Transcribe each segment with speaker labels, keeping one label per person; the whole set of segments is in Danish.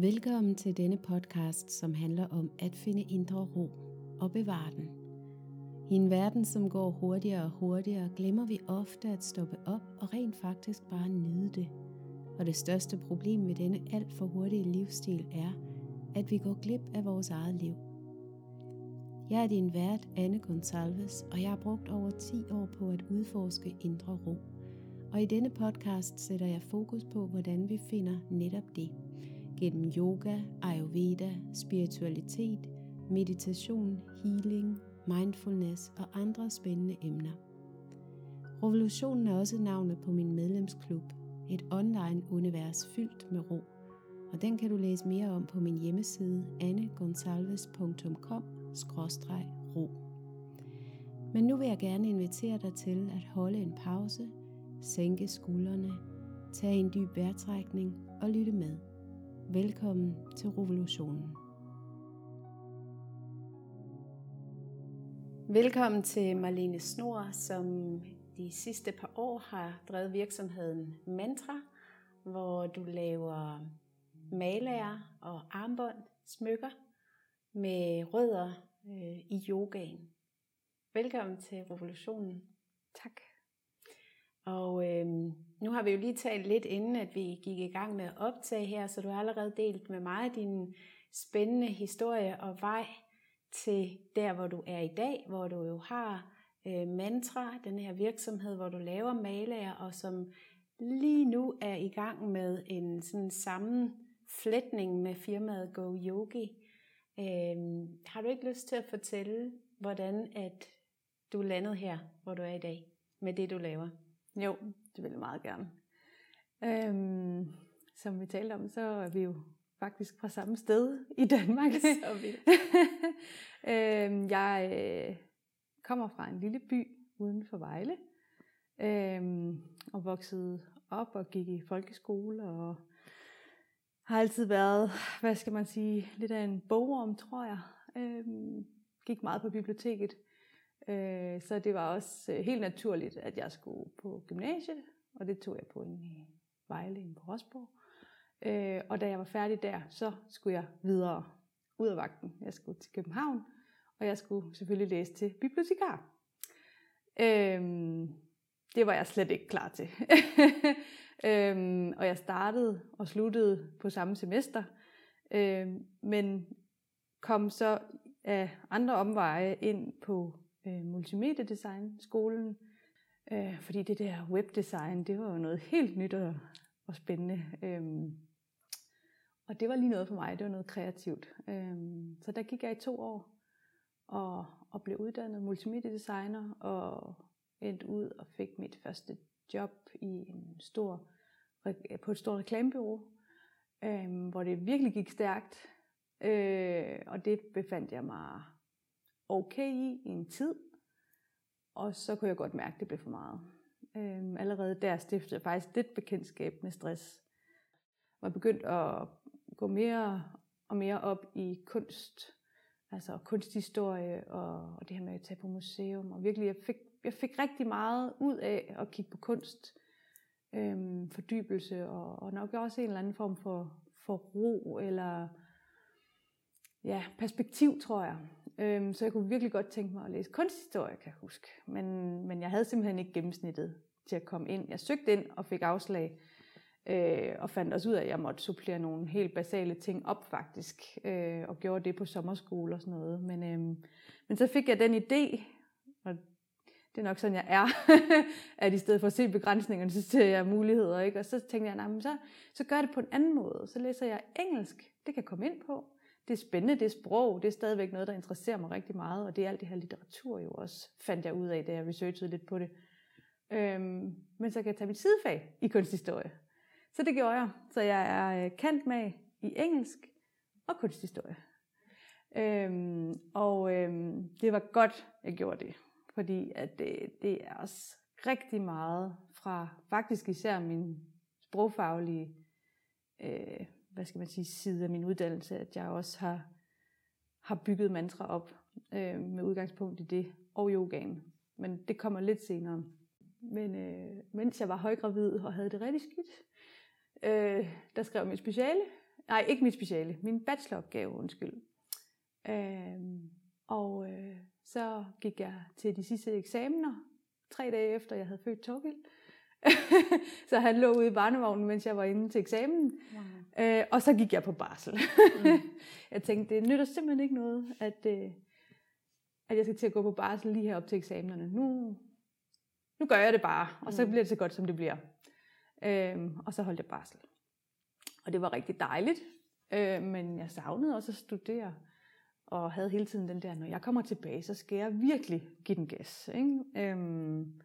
Speaker 1: Velkommen til denne podcast, som handler om at finde indre ro og bevare den. I en verden, som går hurtigere og hurtigere, glemmer vi ofte at stoppe op og rent faktisk bare nyde det. Og det største problem ved denne alt for hurtige livsstil er, at vi går glip af vores eget liv. Jeg er din vært, Anne Gonsalves, og jeg har brugt over 10 år på at udforske indre ro. Og i denne podcast sætter jeg fokus på, hvordan vi finder netop det – gennem yoga, ayurveda, spiritualitet, meditation, healing, mindfulness og andre spændende emner. Revolutionen er også navnet på min medlemsklub, et online univers fyldt med ro, og den kan du læse mere om på min hjemmeside annegonsalves.com-ro. Men nu vil jeg gerne invitere dig til at holde en pause, sænke skuldrene, tage en dyb vejrtrækning og lytte med. Velkommen til revolutionen. Velkommen til Marlene Snor, som de sidste par år har drevet virksomheden Mantra, hvor du laver malager og armbånd, smykker med rødder øh, i yogaen. Velkommen til revolutionen.
Speaker 2: Tak.
Speaker 1: Og øh, nu har vi jo lige talt lidt inden, at vi gik i gang med at optage her, så du har allerede delt med mig din spændende historie og vej til der, hvor du er i dag, hvor du jo har øh, Mantra, den her virksomhed, hvor du laver malager, og som lige nu er i gang med en sådan sammenflætning med firmaet Go Yogi. Øh, har du ikke lyst til at fortælle, hvordan at du landede her, hvor du er i dag, med det du laver?
Speaker 2: Jo, det vil jeg meget gerne. Øhm, som vi talte om, så er vi jo faktisk fra samme sted i Danmark.
Speaker 1: Så vildt.
Speaker 2: øhm, jeg øh, kommer fra en lille by uden for Vejle, øhm, og voksede op og gik i folkeskole, og har altid været, hvad skal man sige, lidt af en bogorm, tror jeg. Øhm, gik meget på biblioteket. Øh, så det var også øh, helt naturligt, at jeg skulle på gymnasiet, og det tog jeg på en i Vejle, en på Rosborg. Øh, og da jeg var færdig der, så skulle jeg videre ud af vagten. Jeg skulle til København, og jeg skulle selvfølgelig læse til bibliotekar. Øh, det var jeg slet ikke klar til. og jeg startede og sluttede på samme semester, men kom så af andre omveje ind på øh, multimediedesign skolen, øh, fordi det der webdesign, det var jo noget helt nyt og, og spændende. Øh, og det var lige noget for mig, det var noget kreativt. Øh, så der gik jeg i to år og, og blev uddannet multimediedesigner og endte ud og fik mit første job i en stor, på et stort reklamebureau, øh, hvor det virkelig gik stærkt. Øh, og det befandt jeg mig okay i i en tid, og så kunne jeg godt mærke, at det blev for meget. Øhm, allerede der stiftede jeg faktisk lidt bekendtskab med stress. Jeg begyndte at gå mere og mere op i kunst, altså kunsthistorie og, og det her med at tage på museum. Og virkelig, jeg fik, jeg fik rigtig meget ud af at kigge på kunst, øhm, fordybelse og, og nok også en eller anden form for, for ro eller ja, perspektiv, tror jeg. Øhm, så jeg kunne virkelig godt tænke mig at læse kunsthistorie, kan jeg huske. Men, men jeg havde simpelthen ikke gennemsnittet til at komme ind. Jeg søgte ind og fik afslag, øh, og fandt også ud af, at jeg måtte supplere nogle helt basale ting op faktisk, øh, og gjorde det på sommerskole og sådan noget. Men, øh, men så fik jeg den idé, og det er nok sådan, jeg er, at i stedet for at se begrænsningerne, så ser jeg muligheder. Ikke? Og så tænkte jeg, nej, men så, så gør jeg det på en anden måde. Så læser jeg engelsk, det kan jeg komme ind på det er spændende, det sprog, det er stadigvæk noget, der interesserer mig rigtig meget, og det er alt det her litteratur jo også, fandt jeg ud af, da jeg researchede lidt på det. Øhm, men så kan jeg tage mit sidefag i kunsthistorie. Så det gjorde jeg. Så jeg er øh, kendt med i engelsk og kunsthistorie. Øhm, og øhm, det var godt, jeg gjorde det. Fordi at det, det er også rigtig meget fra faktisk især min sprogfaglige øh, hvad skal man sige, side af min uddannelse, at jeg også har, har bygget mantra op øh, med udgangspunkt i det og yogaen. Men det kommer lidt senere. Men øh, mens jeg var højgravid og havde det rigtig skidt, øh, der skrev min speciale, nej, ikke mit speciale, min bacheloropgave, undskyld. Øh, og øh, så gik jeg til de sidste eksamener, tre dage efter jeg havde født Torgild. så han lå ude i barnevognen, mens jeg var inde til eksamen. Wow. Øh, og så gik jeg på barsel. mm. jeg tænkte, det nytter simpelthen ikke noget, at, øh, at jeg skal til at gå på barsel lige her op til eksamenerne. Nu, nu gør jeg det bare, og så mm. bliver det så godt, som det bliver. Øh, og så holdt jeg barsel. Og det var rigtig dejligt, øh, men jeg savnede også at studere og havde hele tiden den der, når jeg kommer tilbage, så skal jeg virkelig give den gas. Ikke? Øhm,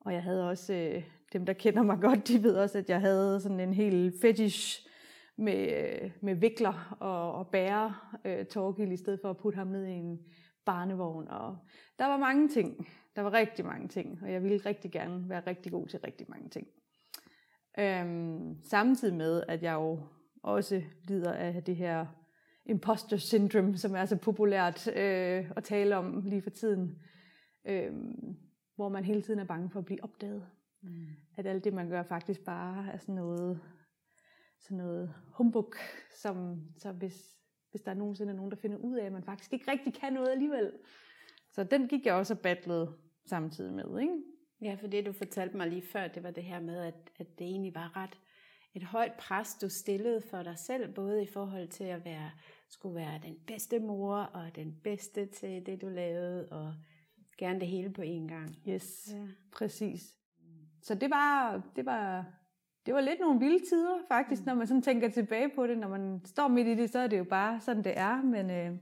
Speaker 2: og jeg havde også, øh, dem der kender mig godt, de ved også, at jeg havde sådan en helt fetish med, med vikler og, og bære øh, Torgil, i stedet for at putte ham ned i en barnevogn. Og der var mange ting. Der var rigtig mange ting, og jeg ville rigtig gerne være rigtig god til rigtig mange ting. Øhm, samtidig med, at jeg jo også lider af det her imposter syndrome, som er så populært øh, at tale om lige for tiden. Øh, hvor man hele tiden er bange for at blive opdaget. Mm. At alt det, man gør, faktisk bare er sådan noget, sådan noget humbug, som så hvis, hvis der er nogensinde er nogen, der finder ud af, at man faktisk ikke rigtig kan noget alligevel. Så den gik jeg også og battlede samtidig med. Ikke?
Speaker 1: Ja, for det du fortalte mig lige før, det var det her med, at, at det egentlig var ret et højt pres, du stillede for dig selv, både i forhold til at være, skulle være den bedste mor, og den bedste til det, du lavede, og gerne det hele på én gang.
Speaker 2: Yes, ja. præcis. Så det var, det var, det var lidt nogle vilde tider, faktisk, mm. når man sådan tænker tilbage på det. Når man står midt i det, så er det jo bare sådan, det er. Men, øh,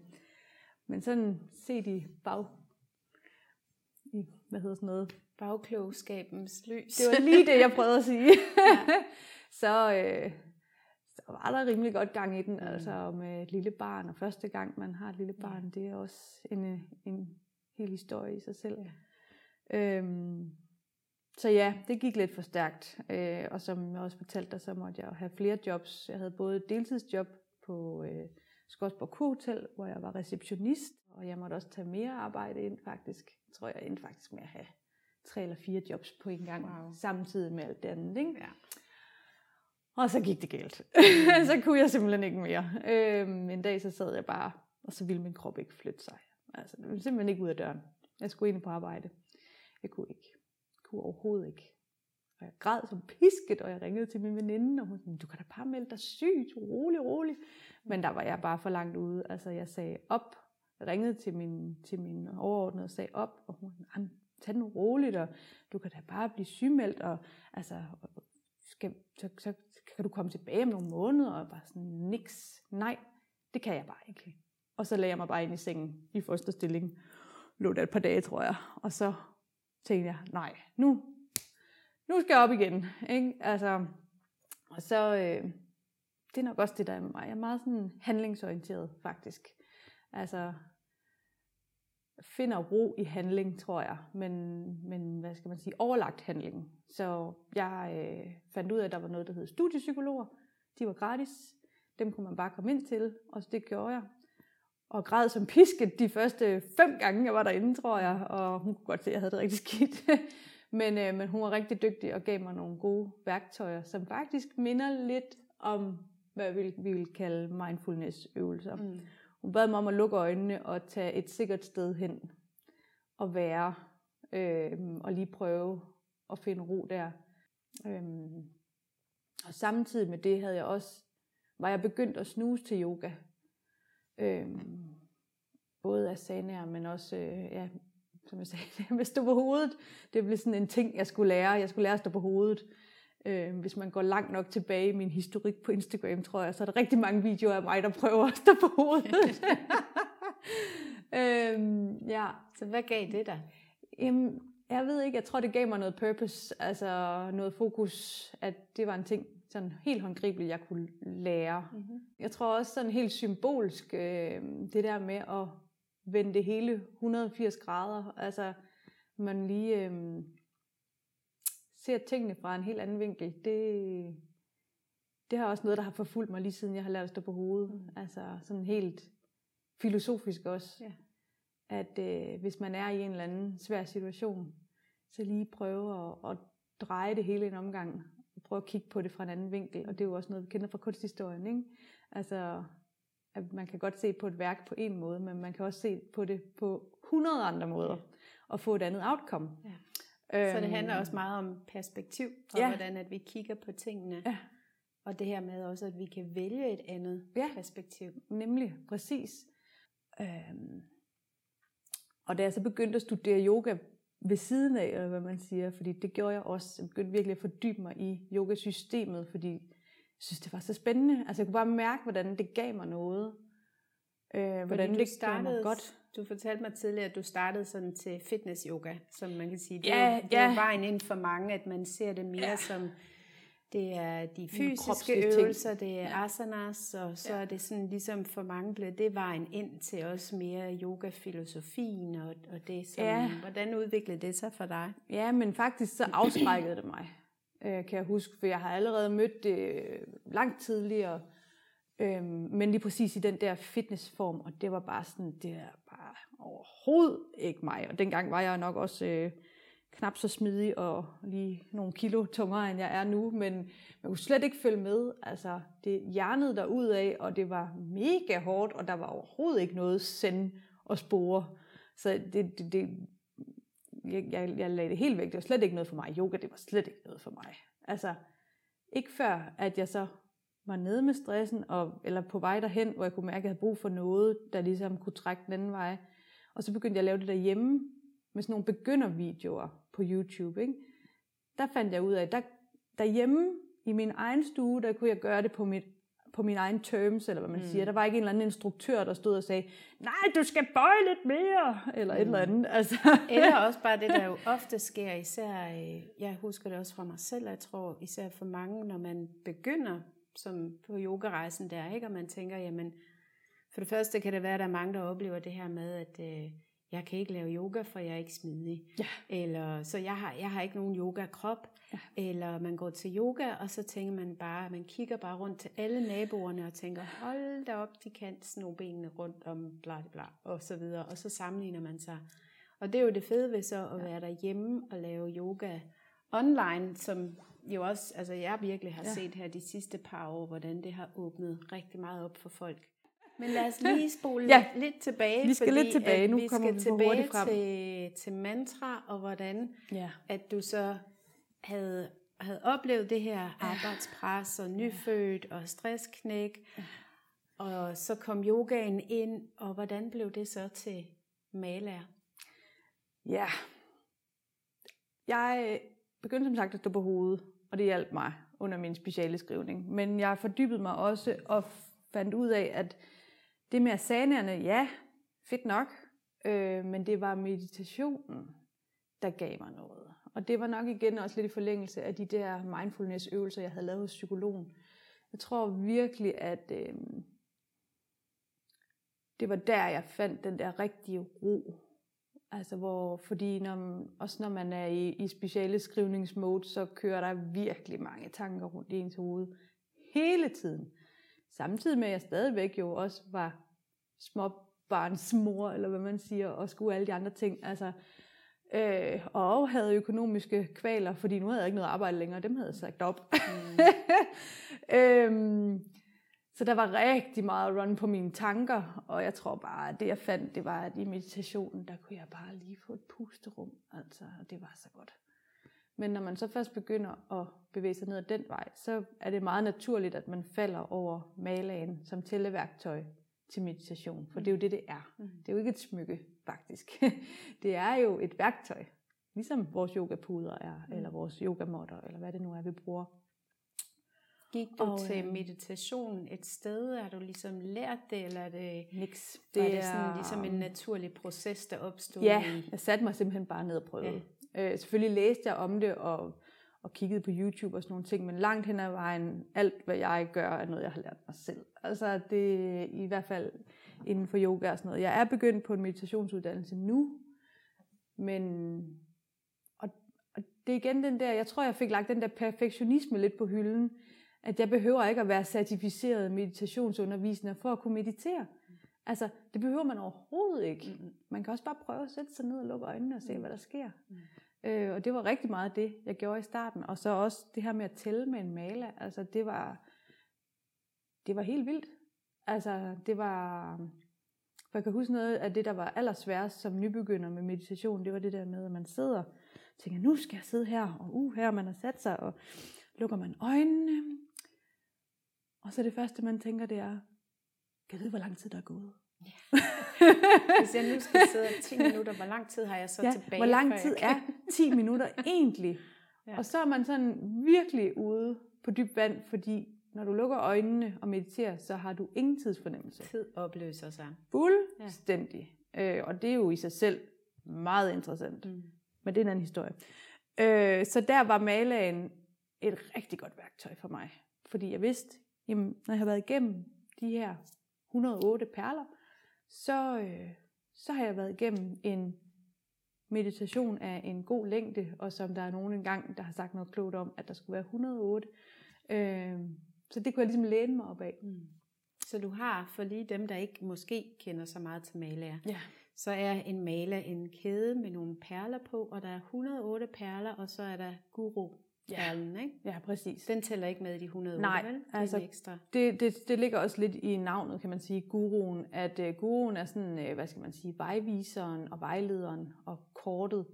Speaker 2: men sådan set i bag... I, hvad hedder sådan noget?
Speaker 1: Bagklogskabens lys.
Speaker 2: Det var lige det, jeg prøvede at sige. ja. så, øh, så var der rimelig godt gang i den, mm. altså med et lille barn, og første gang man har et lille barn, det er også en, en hel historie i sig selv. Ja. Øhm, så ja, det gik lidt for stærkt, øh, og som jeg også fortalte dig, så måtte jeg have flere jobs. Jeg havde både et deltidsjob på øh, Skodsborg Hotel, hvor jeg var receptionist, og jeg måtte også tage mere arbejde ind faktisk. Jeg tror, jeg endte faktisk med at have tre eller fire jobs på en gang, wow. samtidig med alt det andet. Ikke? Ja. Og så gik det galt. Mm. så kunne jeg simpelthen ikke mere. Øhm, en dag så sad jeg bare, og så ville min krop ikke flytte sig. Altså, det ville simpelthen ikke ud af døren. Jeg skulle ind på arbejde. Jeg kunne ikke. Kunne overhovedet ikke. Og jeg græd som pisket, og jeg ringede til min veninde, og hun sagde, du kan da bare melde dig syg, rolig, rolig. Men der var jeg bare for langt ude. Altså, jeg sagde op. Jeg ringede til min, til min overordnede og sagde op, og hun sagde, tag nu roligt, og du kan da bare blive sygemeldt, og altså, skal, så, så kan du komme tilbage om nogle måneder, og bare sådan, niks, nej, det kan jeg bare ikke. Og så lagde jeg mig bare ind i sengen i fosterstilling. Lå der et par dage, tror jeg. Og så tænkte jeg, nej, nu, nu skal jeg op igen. Ikke? Altså, og så, øh, det er nok også det, der er med mig. Jeg er meget sådan handlingsorienteret, faktisk. Altså, finder ro i handling, tror jeg. Men, men hvad skal man sige, overlagt handling. Så jeg øh, fandt ud af, at der var noget, der hed studiepsykologer. De var gratis. Dem kunne man bare komme ind til, og det gjorde jeg og græd som pisket de første fem gange, jeg var derinde, tror jeg. Og hun kunne godt se, at jeg havde det rigtig skidt. men, øh, men hun var rigtig dygtig og gav mig nogle gode værktøjer, som faktisk minder lidt om, hvad vi vil, vi vil kalde mindfulness-øvelser. Mm. Hun bad mig om at lukke øjnene og tage et sikkert sted hen og være. Øh, og lige prøve at finde ro der. Øh, og samtidig med det havde jeg også, var jeg begyndt at snuse til yoga. Øh, både asanaer, men også, øh, ja, som jeg sagde, med at stå på hovedet. Det blev sådan en ting, jeg skulle lære. Jeg skulle lære at stå på hovedet. Øh, hvis man går langt nok tilbage i min historik på Instagram, tror jeg, så er der rigtig mange videoer af mig, der prøver at stå på hovedet.
Speaker 1: øhm, ja. Så hvad gav det dig?
Speaker 2: Jamen, jeg ved ikke, jeg tror, det gav mig noget purpose, altså noget fokus, at det var en ting, sådan helt håndgribeligt, jeg kunne lære. Mm-hmm. Jeg tror også sådan helt symbolsk, øh, det der med at vende det hele 180 grader. Altså, man lige øh, ser tingene fra en helt anden vinkel. Det, det har også noget, der har forfulgt mig lige siden jeg har lært at stå på hovedet. Mm. Altså sådan helt filosofisk også. Ja. At øh, hvis man er i en eller anden svær situation, så lige prøve at, at dreje det hele en omgang prøve at kigge på det fra en anden vinkel, og det er jo også noget, vi kender fra kunsthistorien, ikke? Altså, at man kan godt se på et værk på en måde, men man kan også se på det på 100 andre måder, og få et andet outcome.
Speaker 1: Ja. Øhm, så det handler også meget om perspektiv, og ja. hvordan at vi kigger på tingene. Ja. Og det her med også, at vi kan vælge et andet ja. perspektiv.
Speaker 2: Nemlig, præcis. Øhm, og da jeg så begyndte at studere yoga ved siden af, eller hvad man siger, fordi det gjorde jeg også. Jeg begyndte virkelig at fordybe mig i yogasystemet, fordi jeg synes, det var så spændende. Altså jeg kunne bare mærke, hvordan det gav mig noget.
Speaker 1: Øh, hvordan det startede mig godt. Du fortalte mig tidligere, at du startede sådan til fitness yoga, som man kan sige. Det, ja, er, det ja. er vejen ind for mange, at man ser det mere ja. som det er de fysiske øvelser, det er ja. asanas, og så ja. er det sådan ligesom for mange bliver det vejen ind til også mere yoga-filosofien og, og det. Som, ja. Hvordan udviklede det sig for dig?
Speaker 2: Ja, men faktisk så afskrækkede det mig, øh, kan jeg huske, for jeg har allerede mødt det øh, langt tidligere, øh, men lige præcis i den der fitnessform, og det var bare sådan, det er bare overhovedet ikke mig. Og dengang var jeg nok også... Øh, knap så smidig og lige nogle kilo tungere, end jeg er nu, men man kunne slet ikke følge med. Altså, det hjernede der ud af, og det var mega hårdt, og der var overhovedet ikke noget send og spore. Så det, det, det jeg, jeg, jeg lagde det helt væk. Det var slet ikke noget for mig. Yoga, det var slet ikke noget for mig. Altså, ikke før, at jeg så var nede med stressen, og, eller på vej derhen, hvor jeg kunne mærke, at jeg havde brug for noget, der ligesom kunne trække den anden vej. Og så begyndte jeg at lave det derhjemme, med sådan nogle begyndervideoer på YouTube. Ikke? Der fandt jeg ud af, der, derhjemme i min egen stue, der kunne jeg gøre det på mit på min egen terms, eller hvad man mm. siger. Der var ikke en eller anden instruktør, der stod og sagde, nej, du skal bøje lidt mere, eller mm. et eller andet. Altså.
Speaker 1: eller også bare det, der jo ofte sker, især, øh, jeg husker det også fra mig selv, jeg tror især for mange, når man begynder som på yogarejsen der, ikke? og man tænker, jamen, for det første kan det være, at der er mange, der oplever det her med, at øh, jeg kan ikke lave yoga, for jeg er ikke smidig. Ja. Eller, så jeg har, jeg har ikke nogen yoga-krop. Ja. Eller man går til yoga, og så tænker man bare, man kigger bare rundt til alle naboerne og tænker, hold da op, de kan sno benene rundt om bla bla, og så videre. Og så sammenligner man sig. Og det er jo det fede ved så at ja. være derhjemme og lave yoga online, som jo også, altså jeg virkelig har ja. set her de sidste par år, hvordan det har åbnet rigtig meget op for folk. Men lad os lige spole ja. lidt, lidt tilbage.
Speaker 2: Vi skal fordi, lidt tilbage. Nu
Speaker 1: vi kommer skal vi tilbage frem. Til, til mantra, og hvordan ja. at du så havde, havde oplevet det her arbejdspres og nyfødt og stressknæk. Og så kom yogaen ind, og hvordan blev det så til maler?
Speaker 2: Ja, jeg begyndte som sagt at stå på hovedet, og det hjalp mig under min speciale skrivning. Men jeg fordybede mig også og fandt ud af, at det med asanaerne, ja, fedt nok, øh, men det var meditationen, der gav mig noget. Og det var nok igen også lidt i forlængelse af de der mindfulness-øvelser, jeg havde lavet hos psykologen. Jeg tror virkelig, at øh, det var der, jeg fandt den der rigtige ro. Altså hvor, fordi når, også når man er i, i speciale skrivningsmode, så kører der virkelig mange tanker rundt i ens hoved hele tiden. Samtidig med, at jeg stadigvæk jo også var småbarnsmor, eller hvad man siger, og skulle alle de andre ting. Altså, øh, og havde økonomiske kvaler, fordi nu havde jeg ikke noget arbejde længere, dem havde jeg sagt op. Mm. øhm, så der var rigtig meget run på mine tanker, og jeg tror bare, at det jeg fandt, det var, at i meditationen, der kunne jeg bare lige få et pusterum, altså, og det var så godt. Men når man så først begynder at bevæge sig ned ad den vej, så er det meget naturligt, at man falder over malagen som tælleværktøj til meditation. For det er jo det, det er. Mm. Det er jo ikke et smykke, faktisk. det er jo et værktøj. Ligesom vores yogapuder er, mm. eller vores yogamotter, eller hvad det nu er, vi bruger.
Speaker 1: Gik du og, til øh, meditation et sted? Har du ligesom lært det, eller er det,
Speaker 2: niks.
Speaker 1: Det, er det sådan ligesom en naturlig proces, der opstod?
Speaker 2: Ja, i? jeg satte mig simpelthen bare ned og prøvede. Ja. Øh, selvfølgelig læste jeg om det, og, og kiggede på YouTube og sådan nogle ting, men langt hen ad vejen, alt hvad jeg gør, er noget, jeg har lært mig selv. Altså det i hvert fald inden for yoga og sådan noget. Jeg er begyndt på en meditationsuddannelse nu, men og, og det er igen den der, jeg tror, jeg fik lagt den der perfektionisme lidt på hylden, at jeg behøver ikke at være certificeret meditationsunderviser for at kunne meditere. Altså, det behøver man overhovedet ikke. Man kan også bare prøve at sætte sig ned og lukke øjnene og se, hvad der sker. Øh, og det var rigtig meget det, jeg gjorde i starten. Og så også det her med at tælle med en maler. Altså det var, det var helt vildt. Altså det var, for jeg kan huske noget af det, der var allersværest som nybegynder med meditation, det var det der med, at man sidder og tænker, nu skal jeg sidde her, og uh, her man har sat sig, og lukker man øjnene. Og så det første, man tænker, det er, kan vide, hvor lang tid der er gået? Ja.
Speaker 1: Hvis jeg nu skal sidde 10 minutter, hvor lang tid har jeg så ja, tilbage?
Speaker 2: Hvor lang tid er 10 minutter egentlig? Ja. Og så er man sådan virkelig ude på dyb vand, fordi når du lukker øjnene og mediterer, så har du ingen tidsfornemmelse.
Speaker 1: Tid opløser sig.
Speaker 2: Fuldstændig. Ja. Øh, og det er jo i sig selv meget interessant. Mm. Men det er en anden historie. Øh, så der var malagen et rigtig godt værktøj for mig. Fordi jeg vidste, jamen, når jeg har været igennem de her 108 perler, så, øh, så har jeg været igennem en meditation af en god længde, og som der er nogen engang, der har sagt noget klogt om, at der skulle være 108. Øh, så det kunne jeg ligesom læne mig op af. Mm.
Speaker 1: Så du har, for lige dem, der ikke måske kender så meget til malager,
Speaker 2: ja.
Speaker 1: så er en maler en kæde med nogle perler på, og der er 108 perler, og så er der guru
Speaker 2: ja.
Speaker 1: ikke?
Speaker 2: Ja, præcis.
Speaker 1: Den tæller ikke med i de 108,
Speaker 2: Nej,
Speaker 1: vel? Det
Speaker 2: altså,
Speaker 1: er ekstra.
Speaker 2: Det, det, det ligger også lidt i navnet, kan man sige, guruen, at uh, guruen er sådan, uh, hvad skal man sige, vejviseren og vejlederen og kortet,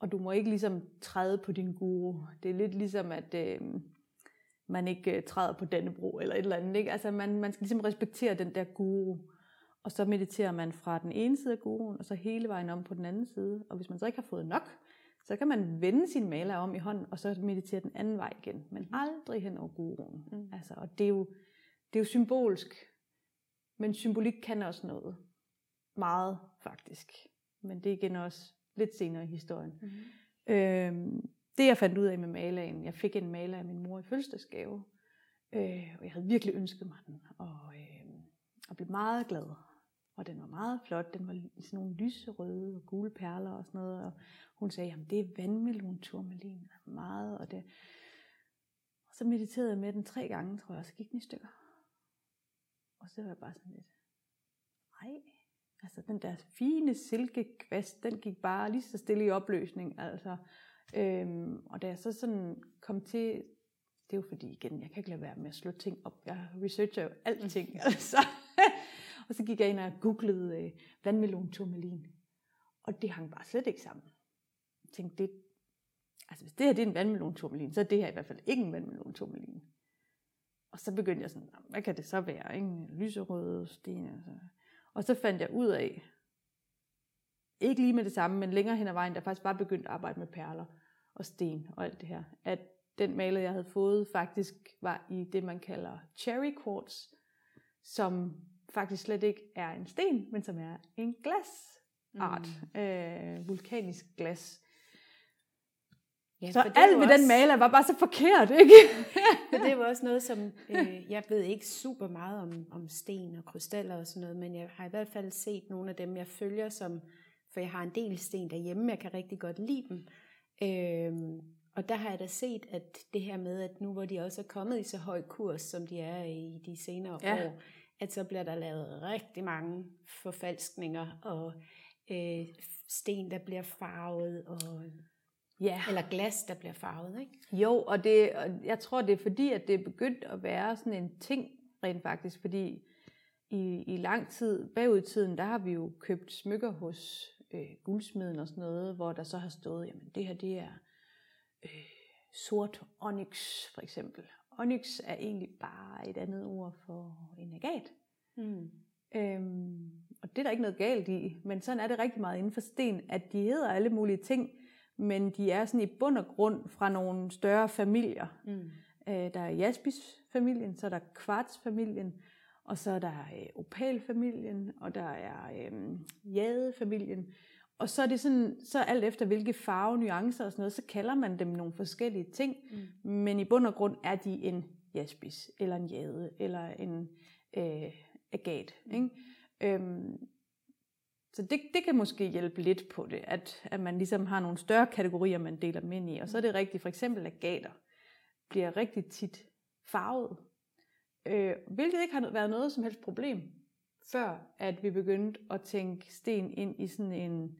Speaker 2: og du må ikke ligesom træde på din guru. Det er lidt ligesom, at uh, man ikke uh, træder på denne bro eller et eller andet, ikke? Altså man, man skal ligesom respektere den der guru, og så mediterer man fra den ene side af guruen, og så hele vejen om på den anden side, og hvis man så ikke har fået nok, så kan man vende sin maler om i hånden, og så meditere den anden vej igen. Men aldrig hen over guruen. Mm. Altså, og det er, jo, det er jo symbolsk. Men symbolik kan også noget. Meget, faktisk. Men det er igen også lidt senere i historien. Mm. Øhm, det jeg fandt ud af med malagen, jeg fik en maler af min mor i fødselsdagsgave, øh, og jeg havde virkelig ønsket mig den, og, øh, og blev meget glad. Og den var meget flot, den var i sådan nogle lyserøde og gule perler og sådan noget, og hun sagde, at det er vandmelon turmalin, meget, og det... Og så mediterede jeg med den tre gange, tror jeg, og så gik den i stykker. Og så var jeg bare sådan lidt, nej, altså den der fine silkekvast, den gik bare lige så stille i opløsning, altså. Øhm, og da jeg så sådan kom til, det er jo fordi igen, jeg kan ikke lade være med at slå ting op. Jeg researcher jo alting, altså og så gik jeg ind og googlede øh, vandmelon turmalin. Og det hang bare slet ikke sammen tænkte, det, altså hvis det her det er en vandmelon turmalin, så er det her i hvert fald ikke en vandmelon turmalin. Og så begyndte jeg sådan, hvad kan det så være? Ikke? Lyserøde sten. Altså. Og så fandt jeg ud af, ikke lige med det samme, men længere hen ad vejen, der faktisk bare begyndt at arbejde med perler og sten og alt det her, at den maler, jeg havde fået, faktisk var i det, man kalder cherry quartz, som faktisk slet ikke er en sten, men som er en glasart, mm. øh, vulkanisk glas. Ja, så alt ved også... den maler var bare så forkert, ikke?
Speaker 1: for det var også noget, som, øh, jeg ved ikke super meget om, om sten og krystaller og sådan noget, men jeg har i hvert fald set nogle af dem, jeg følger, som, for jeg har en del sten derhjemme, jeg kan rigtig godt lide dem. Øh, og der har jeg da set, at det her med, at nu hvor de også er kommet i så høj kurs, som de er i de senere ja. år, at så bliver der lavet rigtig mange forfalskninger og øh, sten, der bliver farvet og Ja. Eller glas, der bliver farvet, ikke?
Speaker 2: Jo, og, det, og jeg tror, det er fordi, at det er begyndt at være sådan en ting, rent faktisk, fordi i, i lang tid, bagud i tiden, der har vi jo købt smykker hos øh, guldsmeden og sådan noget, hvor der så har stået, jamen det her, det er øh, sort onyx, for eksempel. Onyx er egentlig bare et andet ord for en agat. Mm. Øhm, og det er der ikke noget galt i, men sådan er det rigtig meget inden for sten, at de hedder alle mulige ting, men de er sådan i bund og grund fra nogle større familier. Mm. Øh, der er Jaspis-familien, så er der Kvarts-familien, og så er der øh, Opal-familien, og der er øh, Jade-familien. Og så er det sådan, så alt efter hvilke farve, nuancer og sådan noget, så kalder man dem nogle forskellige ting. Mm. Men i bund og grund er de en jaspis, eller en jade, eller en øh, agat. Ikke? Øhm, så det, det kan måske hjælpe lidt på det, at, at man ligesom har nogle større kategorier, man deler dem ind i. Og så er det rigtigt, for eksempel agater bliver rigtig tit farvet. Øh, hvilket ikke har været noget som helst problem, før at vi begyndte at tænke sten ind i sådan en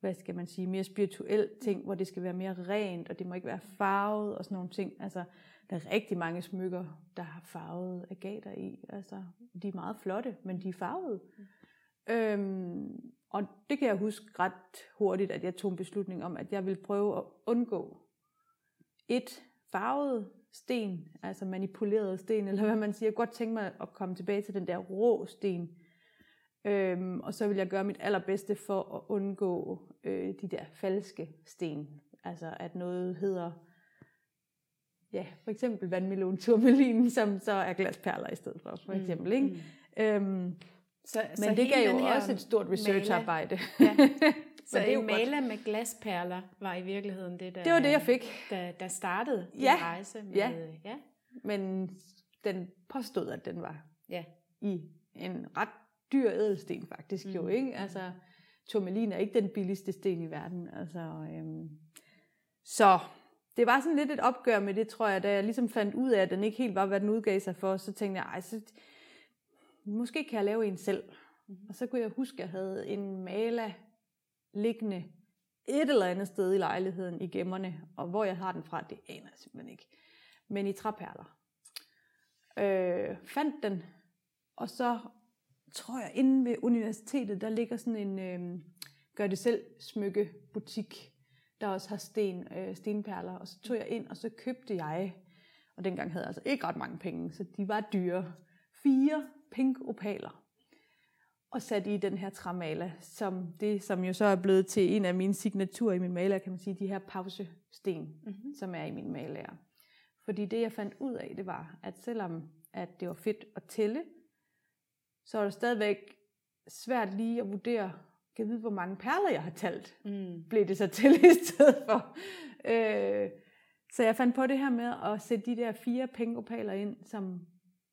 Speaker 2: hvad skal man sige, mere spirituel ting, hvor det skal være mere rent, og det må ikke være farvet og sådan nogle ting. Altså, der er rigtig mange smykker, der har farvet agater i. Altså, de er meget flotte, men de er farvede. Mm. Øhm, og det kan jeg huske ret hurtigt, at jeg tog en beslutning om, at jeg ville prøve at undgå et farvet sten, altså manipuleret sten, eller hvad man siger. Jeg kunne godt tænke mig at komme tilbage til den der rå sten. Øhm, og så vil jeg gøre mit allerbedste for at undgå øh, de der falske sten. Altså at noget hedder, ja, for eksempel vandmelon turmalin, som så er glasperler i stedet for, for mm, eksempel. Ikke? Mm. Øhm, så, Men så det gav jo også et stort researcharbejde. Ja.
Speaker 1: Så det en maler med glasperler var i virkeligheden det, der,
Speaker 2: det var det, jeg fik.
Speaker 1: Der, der startede
Speaker 2: ja.
Speaker 1: din rejse. Med,
Speaker 2: ja. ja, men den påstod, at den var ja. i en ret dyr ædelsten faktisk mm. jo, ikke? Altså, turmalin er ikke den billigste sten i verden. Altså, øhm, så det var sådan lidt et opgør med det, tror jeg, da jeg ligesom fandt ud af, at den ikke helt var, hvad den udgav sig for, så tænkte jeg, ej, så, måske kan jeg lave en selv. Mm. Og så kunne jeg huske, at jeg havde en maler liggende et eller andet sted i lejligheden i gemmerne, og hvor jeg har den fra, det aner jeg simpelthen ikke. Men i træperler. Øh, fandt den, og så tror jeg, inde ved universitetet, der ligger sådan en øh, gør det selv smykke butik, der også har sten, øh, stenperler. Og så tog jeg ind, og så købte jeg, og dengang havde jeg altså ikke ret mange penge, så de var dyre, fire pink opaler og sat i den her træmaler, som det, som jo så er blevet til en af mine signaturer i min maler, kan man sige, de her pausesten, mm-hmm. som er i min maler. Fordi det, jeg fandt ud af, det var, at selvom at det var fedt at tælle, så er det stadigvæk svært lige at vurdere, kan jeg vide, hvor mange perler jeg har talt, mm. blev det så til i stedet for. Øh, så jeg fandt på det her med at sætte de der fire pengeopaler ind som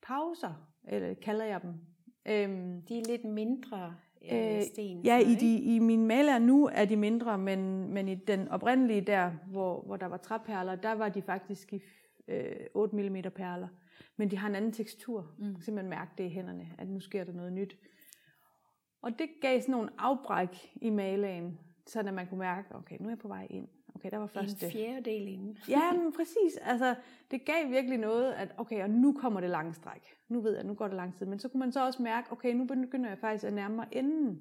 Speaker 2: pauser, eller kalder jeg dem.
Speaker 1: Øhm, de er lidt mindre øh, sten.
Speaker 2: Ja, i, de, i min maler nu er de mindre, men, men i den oprindelige der, hvor, hvor der var træperler, der var de faktisk i øh, 8 mm perler. Men de har en anden tekstur. Mm. Man kan simpelthen mærke det i hænderne, at nu sker der noget nyt. Og det gav sådan nogle afbræk i malagen, så at man kunne mærke, okay, nu er jeg på vej ind. Okay, der var første.
Speaker 1: En fjerdedel inden.
Speaker 2: ja, men præcis. Altså, det gav virkelig noget, at okay, og nu kommer det lange stræk. Nu ved jeg, nu går det lang tid. Men så kunne man så også mærke, okay, nu begynder jeg faktisk at nærme mig enden.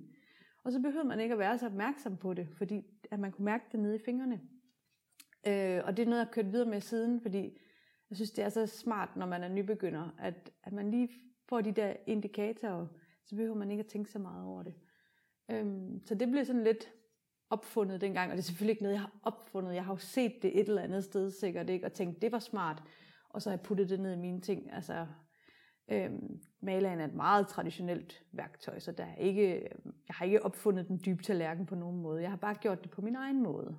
Speaker 2: Og så behøvede man ikke at være så opmærksom på det, fordi at man kunne mærke det nede i fingrene. Øh, og det er noget, jeg har kørt videre med siden, fordi jeg synes, det er så smart, når man er nybegynder, at, at man lige får de der indikatorer, så behøver man ikke at tænke så meget over det. Øhm, så det blev sådan lidt opfundet dengang, og det er selvfølgelig ikke noget, jeg har opfundet. Jeg har jo set det et eller andet sted sikkert, ikke? og tænkt, det var smart, og så har jeg puttet det ned i mine ting. Altså, øhm, maleren er et meget traditionelt værktøj, så der er ikke, øhm, jeg har ikke opfundet den dybe tallerken på nogen måde. Jeg har bare gjort det på min egen måde.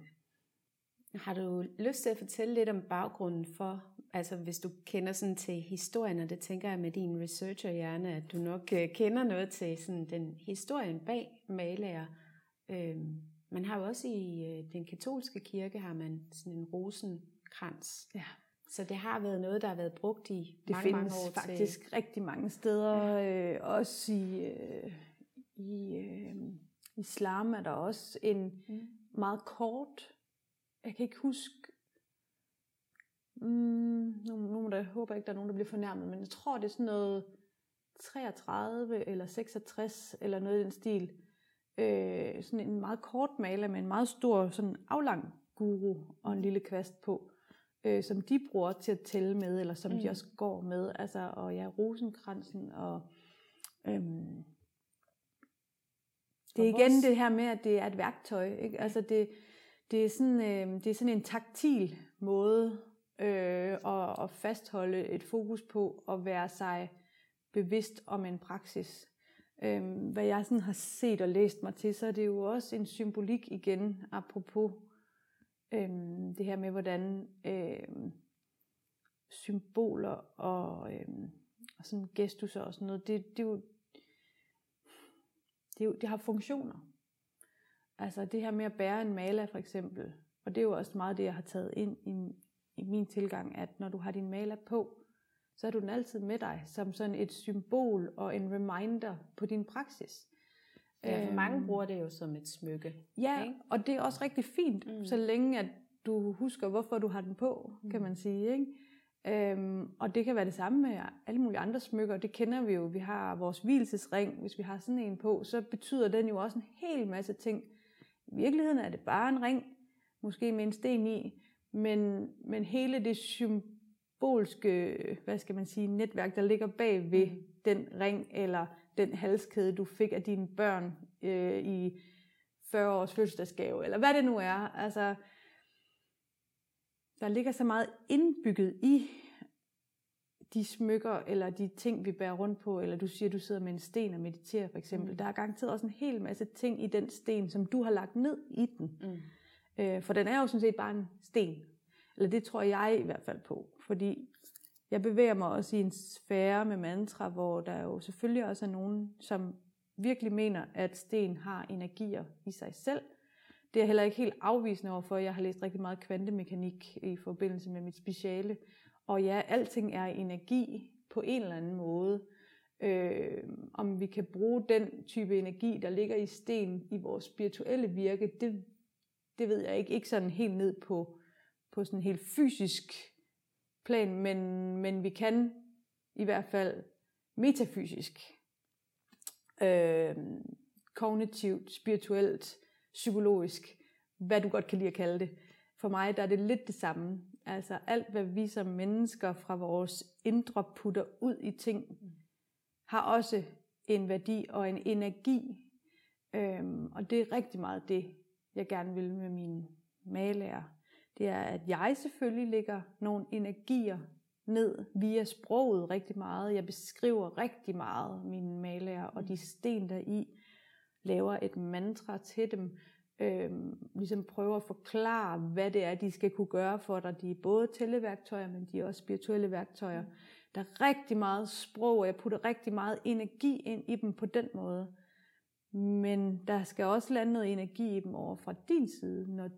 Speaker 1: Har du lyst til at fortælle lidt om baggrunden for, altså hvis du kender sådan til historien, og det tænker jeg med din researcherhjerne, at du nok øh, kender noget til sådan den historien bag malager. Øhm, man har jo også i øh, den katolske kirke, har man sådan en rosenkrans. Ja. Så det har været noget, der har været brugt i
Speaker 2: det
Speaker 1: mange,
Speaker 2: mange
Speaker 1: år.
Speaker 2: Faktisk til... rigtig mange steder. Ja. Øh, også i, øh, i øh, islam er der også en mm. meget kort, jeg kan ikke huske, mm, nu, nu der, jeg håber ikke, der er nogen, der bliver fornærmet, men jeg tror, det er sådan noget 33 eller 66 eller noget i den stil, øh, sådan en meget kort maler med en meget stor sådan aflang guru og en lille kvast på, øh, som de bruger til at tælle med, eller som mm. de også går med. Altså, og ja, rosenkransen og... Øhm, det er igen det her med, at det er et værktøj. Ikke? Altså det, det, er sådan, øh, det er sådan en taktil måde øh, at, at fastholde et fokus på at være sig bevidst om en praksis. Øh, hvad jeg sådan har set og læst mig til, så er det jo også en symbolik igen, apropos øh, det her med, hvordan øh, symboler og, øh, og sådan gestus og sådan noget, det, det, er jo, det, er jo, det har funktioner. Altså det her med at bære en maler for eksempel, og det er jo også meget det, jeg har taget ind i, i min tilgang, at når du har din maler på, så er du den altid med dig som sådan et symbol og en reminder på din praksis.
Speaker 1: Ja, for mange bruger det jo som et smykke.
Speaker 2: Ja, ikke? og det er også rigtig fint, mm. så længe at du husker, hvorfor du har den på, mm. kan man sige. Ikke? Øhm, og det kan være det samme med alle mulige andre smykker, det kender vi jo. Vi har vores hvilesesring, hvis vi har sådan en på, så betyder den jo også en hel masse ting. I virkeligheden er det bare en ring, måske med en sten i, men, men hele det symbolske, hvad skal man sige, netværk, der ligger bag ved mm. den ring, eller den halskæde, du fik af dine børn øh, i 40 års fødselsdagsgave, eller hvad det nu er. Altså, der ligger så meget indbygget i de smykker, eller de ting, vi bærer rundt på, eller du siger, du sidder med en sten og mediterer for eksempel. Mm. Der er garanteret også en hel masse ting i den sten, som du har lagt ned i den. Mm. Øh, for den er jo sådan set bare en sten. Eller det tror jeg i hvert fald på. Fordi jeg bevæger mig også i en sfære med mantra, hvor der jo selvfølgelig også er nogen, som virkelig mener, at sten har energier i sig selv. Det er jeg heller ikke helt afvisende overfor. Jeg har læst rigtig meget kvantemekanik i forbindelse med mit speciale. Og ja, alting er energi på en eller anden måde. Øh, om vi kan bruge den type energi, der ligger i sten i vores spirituelle virke, det, det ved jeg ikke. Ikke sådan helt ned på, på sådan helt fysisk plan, men, men vi kan i hvert fald metafysisk, øh, kognitivt, spirituelt, psykologisk, hvad du godt kan lide at kalde det. For mig der er det lidt det samme. Altså alt, hvad vi som mennesker fra vores indre putter ud i ting, har også en værdi og en energi. Øhm, og det er rigtig meget det, jeg gerne vil med mine malærer det er, at jeg selvfølgelig lægger nogle energier ned via sproget rigtig meget. Jeg beskriver rigtig meget mine malager og de sten der i laver et mantra til dem, øhm, ligesom prøver at forklare, hvad det er, de skal kunne gøre for dig. De er både tælleværktøjer, men de er også spirituelle værktøjer. Der er rigtig meget sprog, og jeg putter rigtig meget energi ind i dem på den måde. Men der skal også lande noget energi i dem over fra din side, når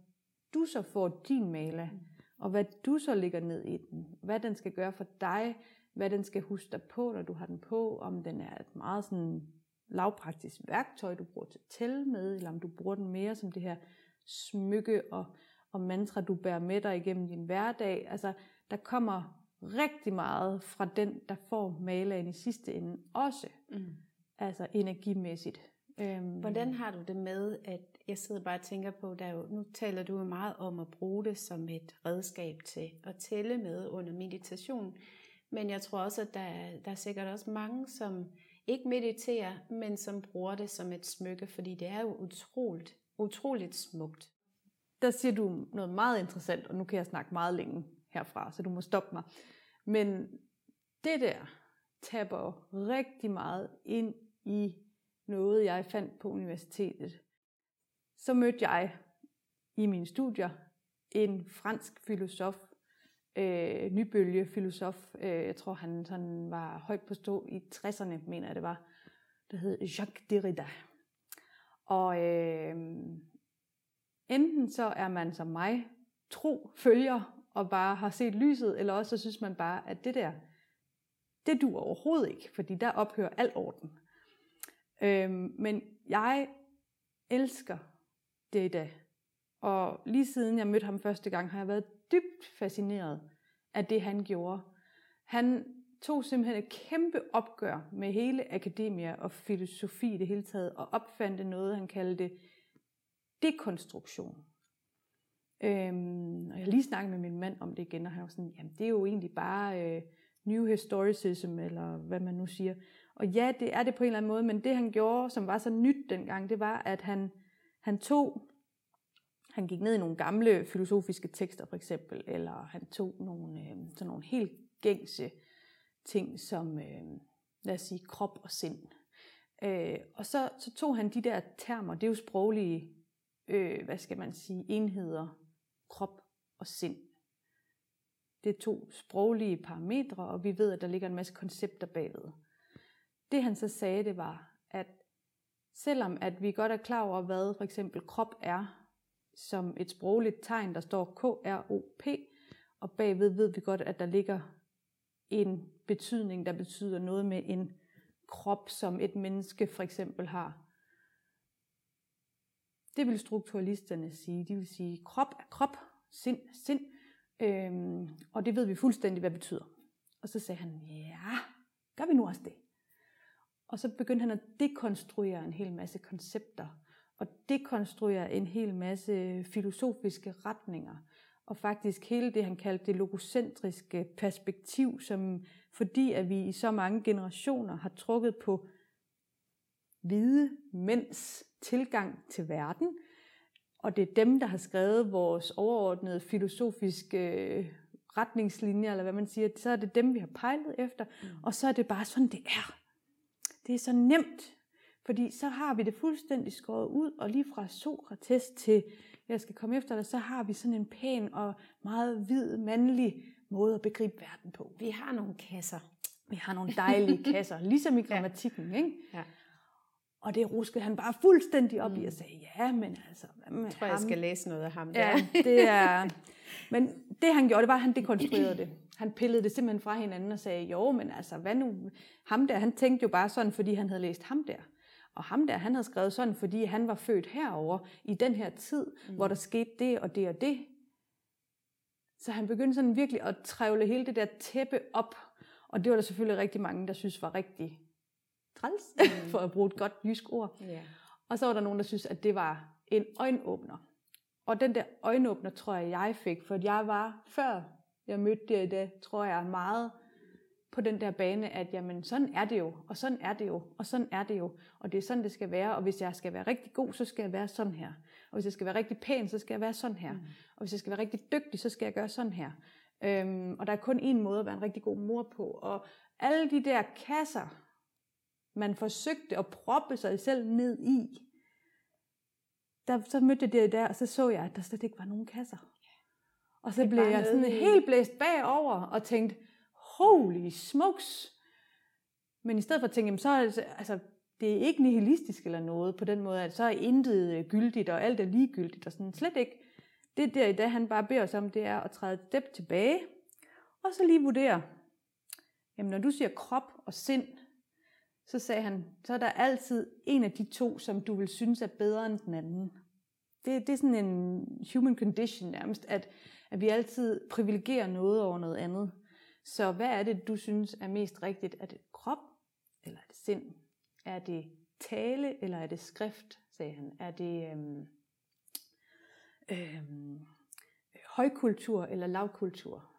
Speaker 2: du så får din mala, mm. og hvad du så lægger ned i den, hvad den skal gøre for dig, hvad den skal huske dig på, når du har den på, om den er et meget sådan lavpraktisk værktøj, du bruger til at tælle med, eller om du bruger den mere som det her smykke og, og mantra, du bærer med dig igennem din hverdag. Altså, der kommer rigtig meget fra den, der får malaen i sidste ende også. Mm. Altså energimæssigt.
Speaker 1: Øhm. Hvordan har du det med, at jeg sidder bare og tænker på, der jo, nu taler du jo meget om at bruge det som et redskab til at tælle med under meditation, men jeg tror også, at der, der er sikkert også mange, som ikke mediterer, men som bruger det som et smykke, fordi det er jo utroligt, utroligt smukt.
Speaker 2: Der siger du noget meget interessant, og nu kan jeg snakke meget længe herfra, så du må stoppe mig. Men det der taber rigtig meget ind i noget, jeg fandt på universitetet. Så mødte jeg i mine studier en fransk filosof, øh, nybølge filosof, øh, jeg tror han sådan var højt på stå i 60'erne, mener jeg det var, der hed Jacques Derrida. Og øh, enten så er man som mig tro følger og bare har set lyset, eller også så synes man bare, at det der, det du overhovedet ikke, fordi der ophører al orden. Øhm, men jeg elsker det. Og lige siden jeg mødte ham første gang, har jeg været dybt fascineret af det, han gjorde. Han tog simpelthen et kæmpe opgør med hele akademia og filosofi i det hele taget, og opfandt noget, han kaldte dekonstruktion. Øhm, og jeg har lige snakket med min mand om det igen, og han var sådan, jamen det er jo egentlig bare øh, New Historicism, eller hvad man nu siger. Og ja, det er det på en eller anden måde, men det han gjorde, som var så nyt dengang, det var, at han, han tog, han gik ned i nogle gamle filosofiske tekster for eksempel, eller han tog nogle, øh, sådan nogle helt gængse ting som, øh, lad os sige, krop og sind. Øh, og så, så tog han de der termer, det er jo sproglige, øh, hvad skal man sige, enheder, krop og sind. Det er to sproglige parametre, og vi ved, at der ligger en masse koncepter bagved. Det han så sagde, det var, at selvom at vi godt er klar over, hvad for eksempel krop er, som et sprogligt tegn, der står K-R-O-P, og bagved ved vi godt, at der ligger en betydning, der betyder noget med en krop, som et menneske for eksempel har. Det vil strukturalisterne sige. De vil sige, krop er krop, sind er sind, øhm, og det ved vi fuldstændig, hvad det betyder. Og så sagde han, ja, gør vi nu også det? Og så begyndte han at dekonstruere en hel masse koncepter, og dekonstruere en hel masse filosofiske retninger, og faktisk hele det, han kaldte det logocentriske perspektiv, som fordi at vi i så mange generationer har trukket på hvide mænds tilgang til verden, og det er dem, der har skrevet vores overordnede filosofiske retningslinjer, eller hvad man siger, så er det dem, vi har pejlet efter, mm. og så er det bare sådan, det er. Det er så nemt, fordi så har vi det fuldstændig skåret ud, og lige fra Sokrates til, jeg skal komme efter dig, så har vi sådan en pæn og meget hvid, mandlig måde at begribe verden på.
Speaker 1: Vi har nogle kasser.
Speaker 2: Vi har nogle dejlige kasser, ligesom i grammatikken, ja. ikke?
Speaker 1: Ja.
Speaker 2: Og det ruskede han bare fuldstændig op mm. i og sagde, ja, men altså, hvad med
Speaker 1: Jeg tror,
Speaker 2: ham?
Speaker 1: jeg skal læse noget af ham der.
Speaker 2: Ja, det er... Men det han gjorde, det var, at han dekonstruerede det. Han pillede det simpelthen fra hinanden og sagde, jo, men altså, hvad nu? Ham der, han tænkte jo bare sådan, fordi han havde læst ham der. Og ham der, han havde skrevet sådan, fordi han var født herover i den her tid, mm. hvor der skete det og det og det. Så han begyndte sådan virkelig at trævle hele det der tæppe op. Og det var der selvfølgelig rigtig mange, der synes var rigtig træls, mm. for at bruge et godt jysk ord.
Speaker 1: Ja.
Speaker 2: Og så var der nogen, der synes, at det var en øjenåbner. Og den der øjenåbner, tror jeg, jeg fik, for jeg var, før jeg mødte det i dag, tror jeg meget på den der bane, at jamen, sådan er det jo, og sådan er det jo, og sådan er det jo, og det er sådan, det skal være, og hvis jeg skal være rigtig god, så skal jeg være sådan her, og hvis jeg skal være rigtig pæn, så skal jeg være sådan her, mm. og hvis jeg skal være rigtig dygtig, så skal jeg gøre sådan her. Øhm, og der er kun én måde at være en rigtig god mor på, og alle de der kasser, man forsøgte at proppe sig selv ned i, der, så mødte jeg det der, og så så jeg, at der slet ikke var nogen kasser. Og så blev jeg sådan helt blæst bagover og tænkte, holy smokes. Men i stedet for at tænke, jamen, så er altså, det er ikke nihilistisk eller noget på den måde, at så er intet øh, gyldigt, og alt er ligegyldigt, og sådan slet ikke. Det der i dag, han bare beder os om, det er at træde et step tilbage, og så lige vurdere, jamen når du siger krop og sind, så sagde han, så er der altid en af de to, som du vil synes er bedre end den anden. Det, det er sådan en human condition nærmest, at, at vi altid privilegerer noget over noget andet. Så hvad er det, du synes er mest rigtigt? Er det krop, eller er det sind? Er det tale, eller er det skrift, sagde han? Er det øhm, øhm, højkultur eller lavkultur?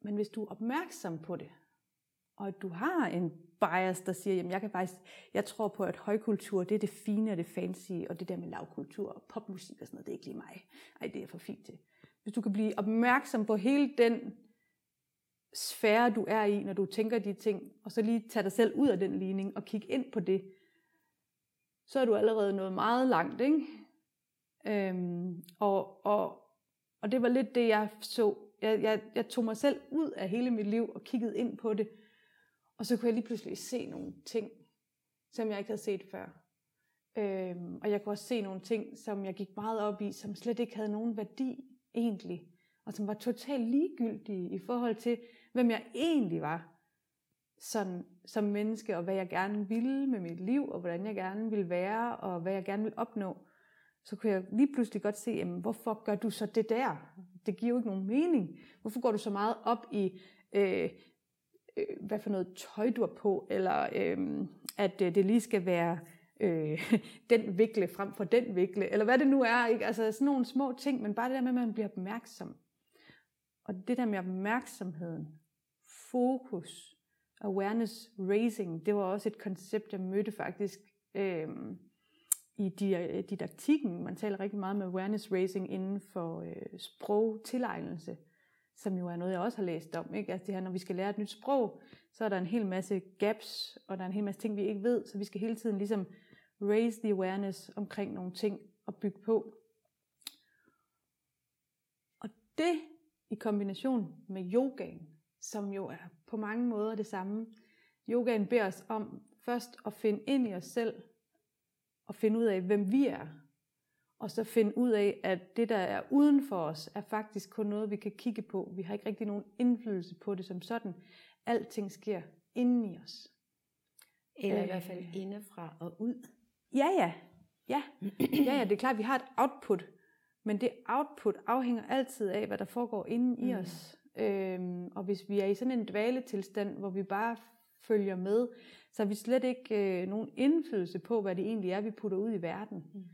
Speaker 2: Men hvis du er opmærksom på det, og at du har en bias, der siger, jamen jeg kan faktisk, jeg tror på, at højkultur, det er det fine og det fancy, og det der med lavkultur og popmusik og sådan noget, det er ikke lige mig. Ej, det er for fint til. Hvis du kan blive opmærksom på hele den sfære, du er i, når du tænker de ting, og så lige tage dig selv ud af den ligning og kigge ind på det, så er du allerede nået meget langt, ikke? Øhm, og, og, og det var lidt det, jeg så. Jeg, jeg, jeg tog mig selv ud af hele mit liv og kiggede ind på det, og så kunne jeg lige pludselig se nogle ting, som jeg ikke havde set før. Øhm, og jeg kunne også se nogle ting, som jeg gik meget op i, som slet ikke havde nogen værdi egentlig, og som var totalt ligegyldige i forhold til, hvem jeg egentlig var sådan, som menneske, og hvad jeg gerne ville med mit liv, og hvordan jeg gerne ville være, og hvad jeg gerne ville opnå, så kunne jeg lige pludselig godt se, jamen, hvorfor gør du så det der? Det giver jo ikke nogen mening. Hvorfor går du så meget op i, øh, øh, hvad for noget tøj du har på, eller øh, at øh, det lige skal være øh, den vikle frem for den vikle, eller hvad det nu er. Ikke? Altså sådan nogle små ting, men bare det der med, at man bliver opmærksom. Og det der med opmærksomheden, fokus, awareness raising, det var også et koncept, jeg mødte faktisk øh, i didaktikken. Man taler rigtig meget med awareness raising inden for øh, sprogtilegnelse, som jo er noget, jeg også har læst om. Ikke? Altså det her, når vi skal lære et nyt sprog, så er der en hel masse gaps, og der er en hel masse ting, vi ikke ved, så vi skal hele tiden ligesom raise the awareness omkring nogle ting og bygge på. Og det i kombination med yogaen, som jo er på mange måder det samme. Yogaen beder os om først at finde ind i os selv og finde ud af, hvem vi er. Og så finde ud af, at det, der er uden for os, er faktisk kun noget, vi kan kigge på. Vi har ikke rigtig nogen indflydelse på det som sådan. Alting sker inden i os.
Speaker 1: Eller i hvert fald indefra og ud.
Speaker 2: Ja, ja. Ja, ja, ja, det er klart, at vi har et output, men det output afhænger altid af, hvad der foregår inde i mm. os. Øhm, og hvis vi er i sådan en dvaletilstand, hvor vi bare følger med, så har vi slet ikke øh, nogen indflydelse på, hvad det egentlig er, vi putter ud i verden. Mm.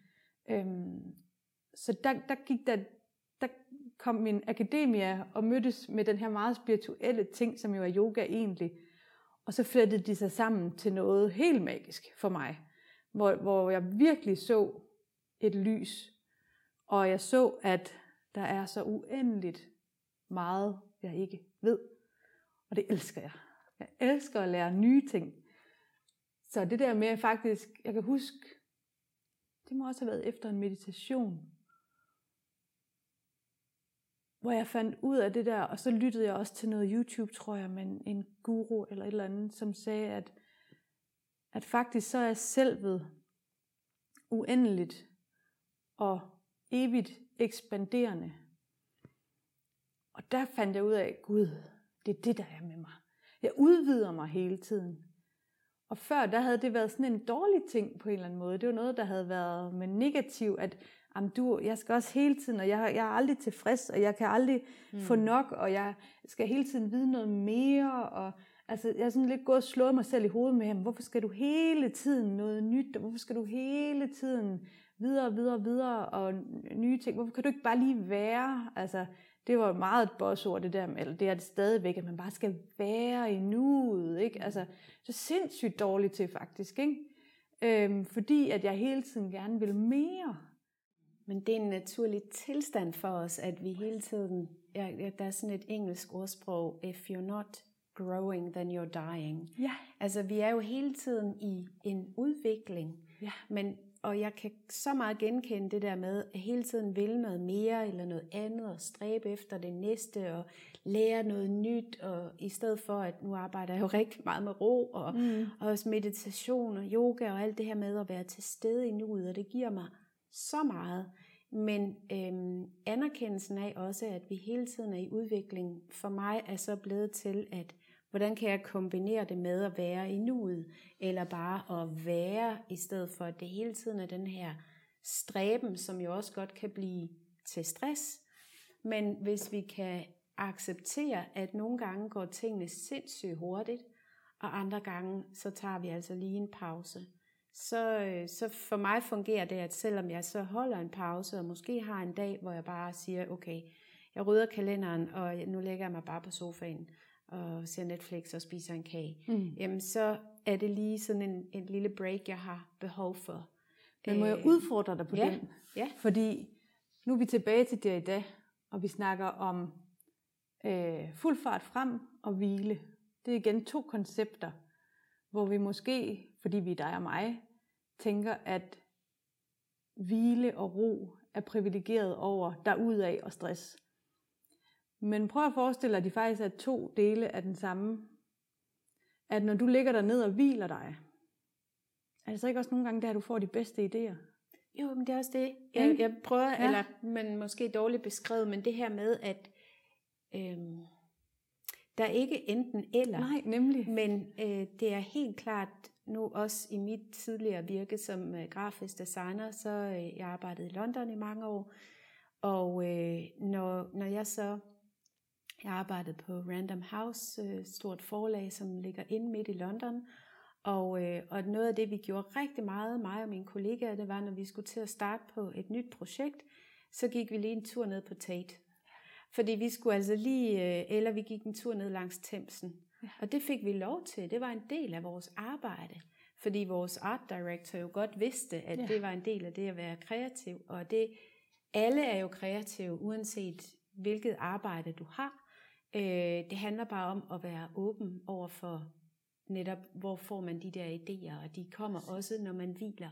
Speaker 2: Øhm, så der, der gik der, der kom min akademia og mødtes med den her meget spirituelle ting, som jo er yoga egentlig. Og så flettede de sig sammen til noget helt magisk for mig, hvor, hvor jeg virkelig så et lys, og jeg så, at der er så uendeligt meget, jeg ikke ved. Og det elsker jeg. Jeg elsker at lære nye ting. Så det der med faktisk, jeg kan huske, det må også have været efter en meditation, hvor jeg fandt ud af det der, og så lyttede jeg også til noget YouTube, tror jeg, men en guru eller et eller andet, som sagde, at, at faktisk så er selvet uendeligt og evigt ekspanderende. Og der fandt jeg ud af, Gud, det er det, der er med mig. Jeg udvider mig hele tiden. Og før, der havde det været sådan en dårlig ting på en eller anden måde. Det var noget, der havde været med negativ, at jamen, du, jeg skal også hele tiden, og jeg, jeg er aldrig tilfreds, og jeg kan aldrig mm. få nok, og jeg skal hele tiden vide noget mere, og altså, jeg er sådan lidt gået og slået mig selv i hovedet med, hvorfor skal du hele tiden noget nyt, og hvorfor skal du hele tiden videre, videre, videre, og nye ting, hvorfor kan du ikke bare lige være, altså, det var meget et bossord, det der, eller det er det stadigvæk, at man bare skal være i nuet, ikke? Altså, så sindssygt dårligt til faktisk, ikke? Øhm, fordi at jeg hele tiden gerne vil mere.
Speaker 1: Men det er en naturlig tilstand for os, at vi hele tiden, ja, der er sådan et engelsk ordsprog, if you're not growing, then you're dying.
Speaker 2: Ja.
Speaker 1: Altså vi er jo hele tiden i en udvikling,
Speaker 2: ja.
Speaker 1: men og jeg kan så meget genkende det der med, at hele tiden vil noget mere eller noget andet, og stræbe efter det næste, og lære noget nyt, og i stedet for, at nu arbejder jeg jo rigtig meget med ro, og, mm. og også meditation og yoga, og alt det her med at være til stede i nuet, og det giver mig så meget. Men øhm, anerkendelsen af også, at vi hele tiden er i udvikling, for mig er så blevet til, at hvordan kan jeg kombinere det med at være i nuet, eller bare at være, i stedet for? At det hele tiden er den her stræben, som jo også godt kan blive til stress. Men hvis vi kan acceptere, at nogle gange går tingene sindssygt hurtigt, og andre gange, så tager vi altså lige en pause. Så, øh, så for mig fungerer det, at selvom jeg så holder en pause, og måske har en dag, hvor jeg bare siger, okay, jeg rydder kalenderen, og nu lægger jeg mig bare på sofaen, og ser Netflix og spiser en kage, mm. jamen så er det lige sådan en, en lille break, jeg har behov for.
Speaker 2: Men må jeg øh, udfordre dig på
Speaker 1: ja,
Speaker 2: den?
Speaker 1: Ja.
Speaker 2: Fordi nu er vi tilbage til det i dag, og vi snakker om øh, fuld fart frem og hvile. Det er igen to koncepter, hvor vi måske, fordi vi er dig og mig, tænker, at hvile og ro er privilegeret over derudaf og stress. Men prøv at forestille dig, at de faktisk er to dele af den samme. At når du ligger der ned og hviler dig, er det så ikke også nogle gange der, du får de bedste idéer?
Speaker 1: Jo, men det er også det. Jeg, jeg prøver, ja. eller men måske dårligt beskrevet, men det her med, at øhm, der er ikke enten eller.
Speaker 2: Nej, nemlig.
Speaker 1: Men øh, det er helt klart nu også i mit tidligere virke som øh, grafisk designer, så øh, jeg arbejdede i London i mange år, og øh, når, når jeg så jeg arbejdede på Random House, øh, stort forlag, som ligger inde midt i London, og, øh, og noget af det, vi gjorde rigtig meget, mig og mine kollegaer, det var, når vi skulle til at starte på et nyt projekt, så gik vi lige en tur ned på Tate. Fordi vi skulle altså lige, øh, eller vi gik en tur ned langs Thamesen. Ja. Og det fik vi lov til. Det var en del af vores arbejde. Fordi vores art director jo godt vidste, at ja. det var en del af det at være kreativ. Og det, alle er jo kreative, uanset hvilket arbejde du har. Øh, det handler bare om at være åben over for netop, hvor får man de der idéer, og de kommer også, når man hviler.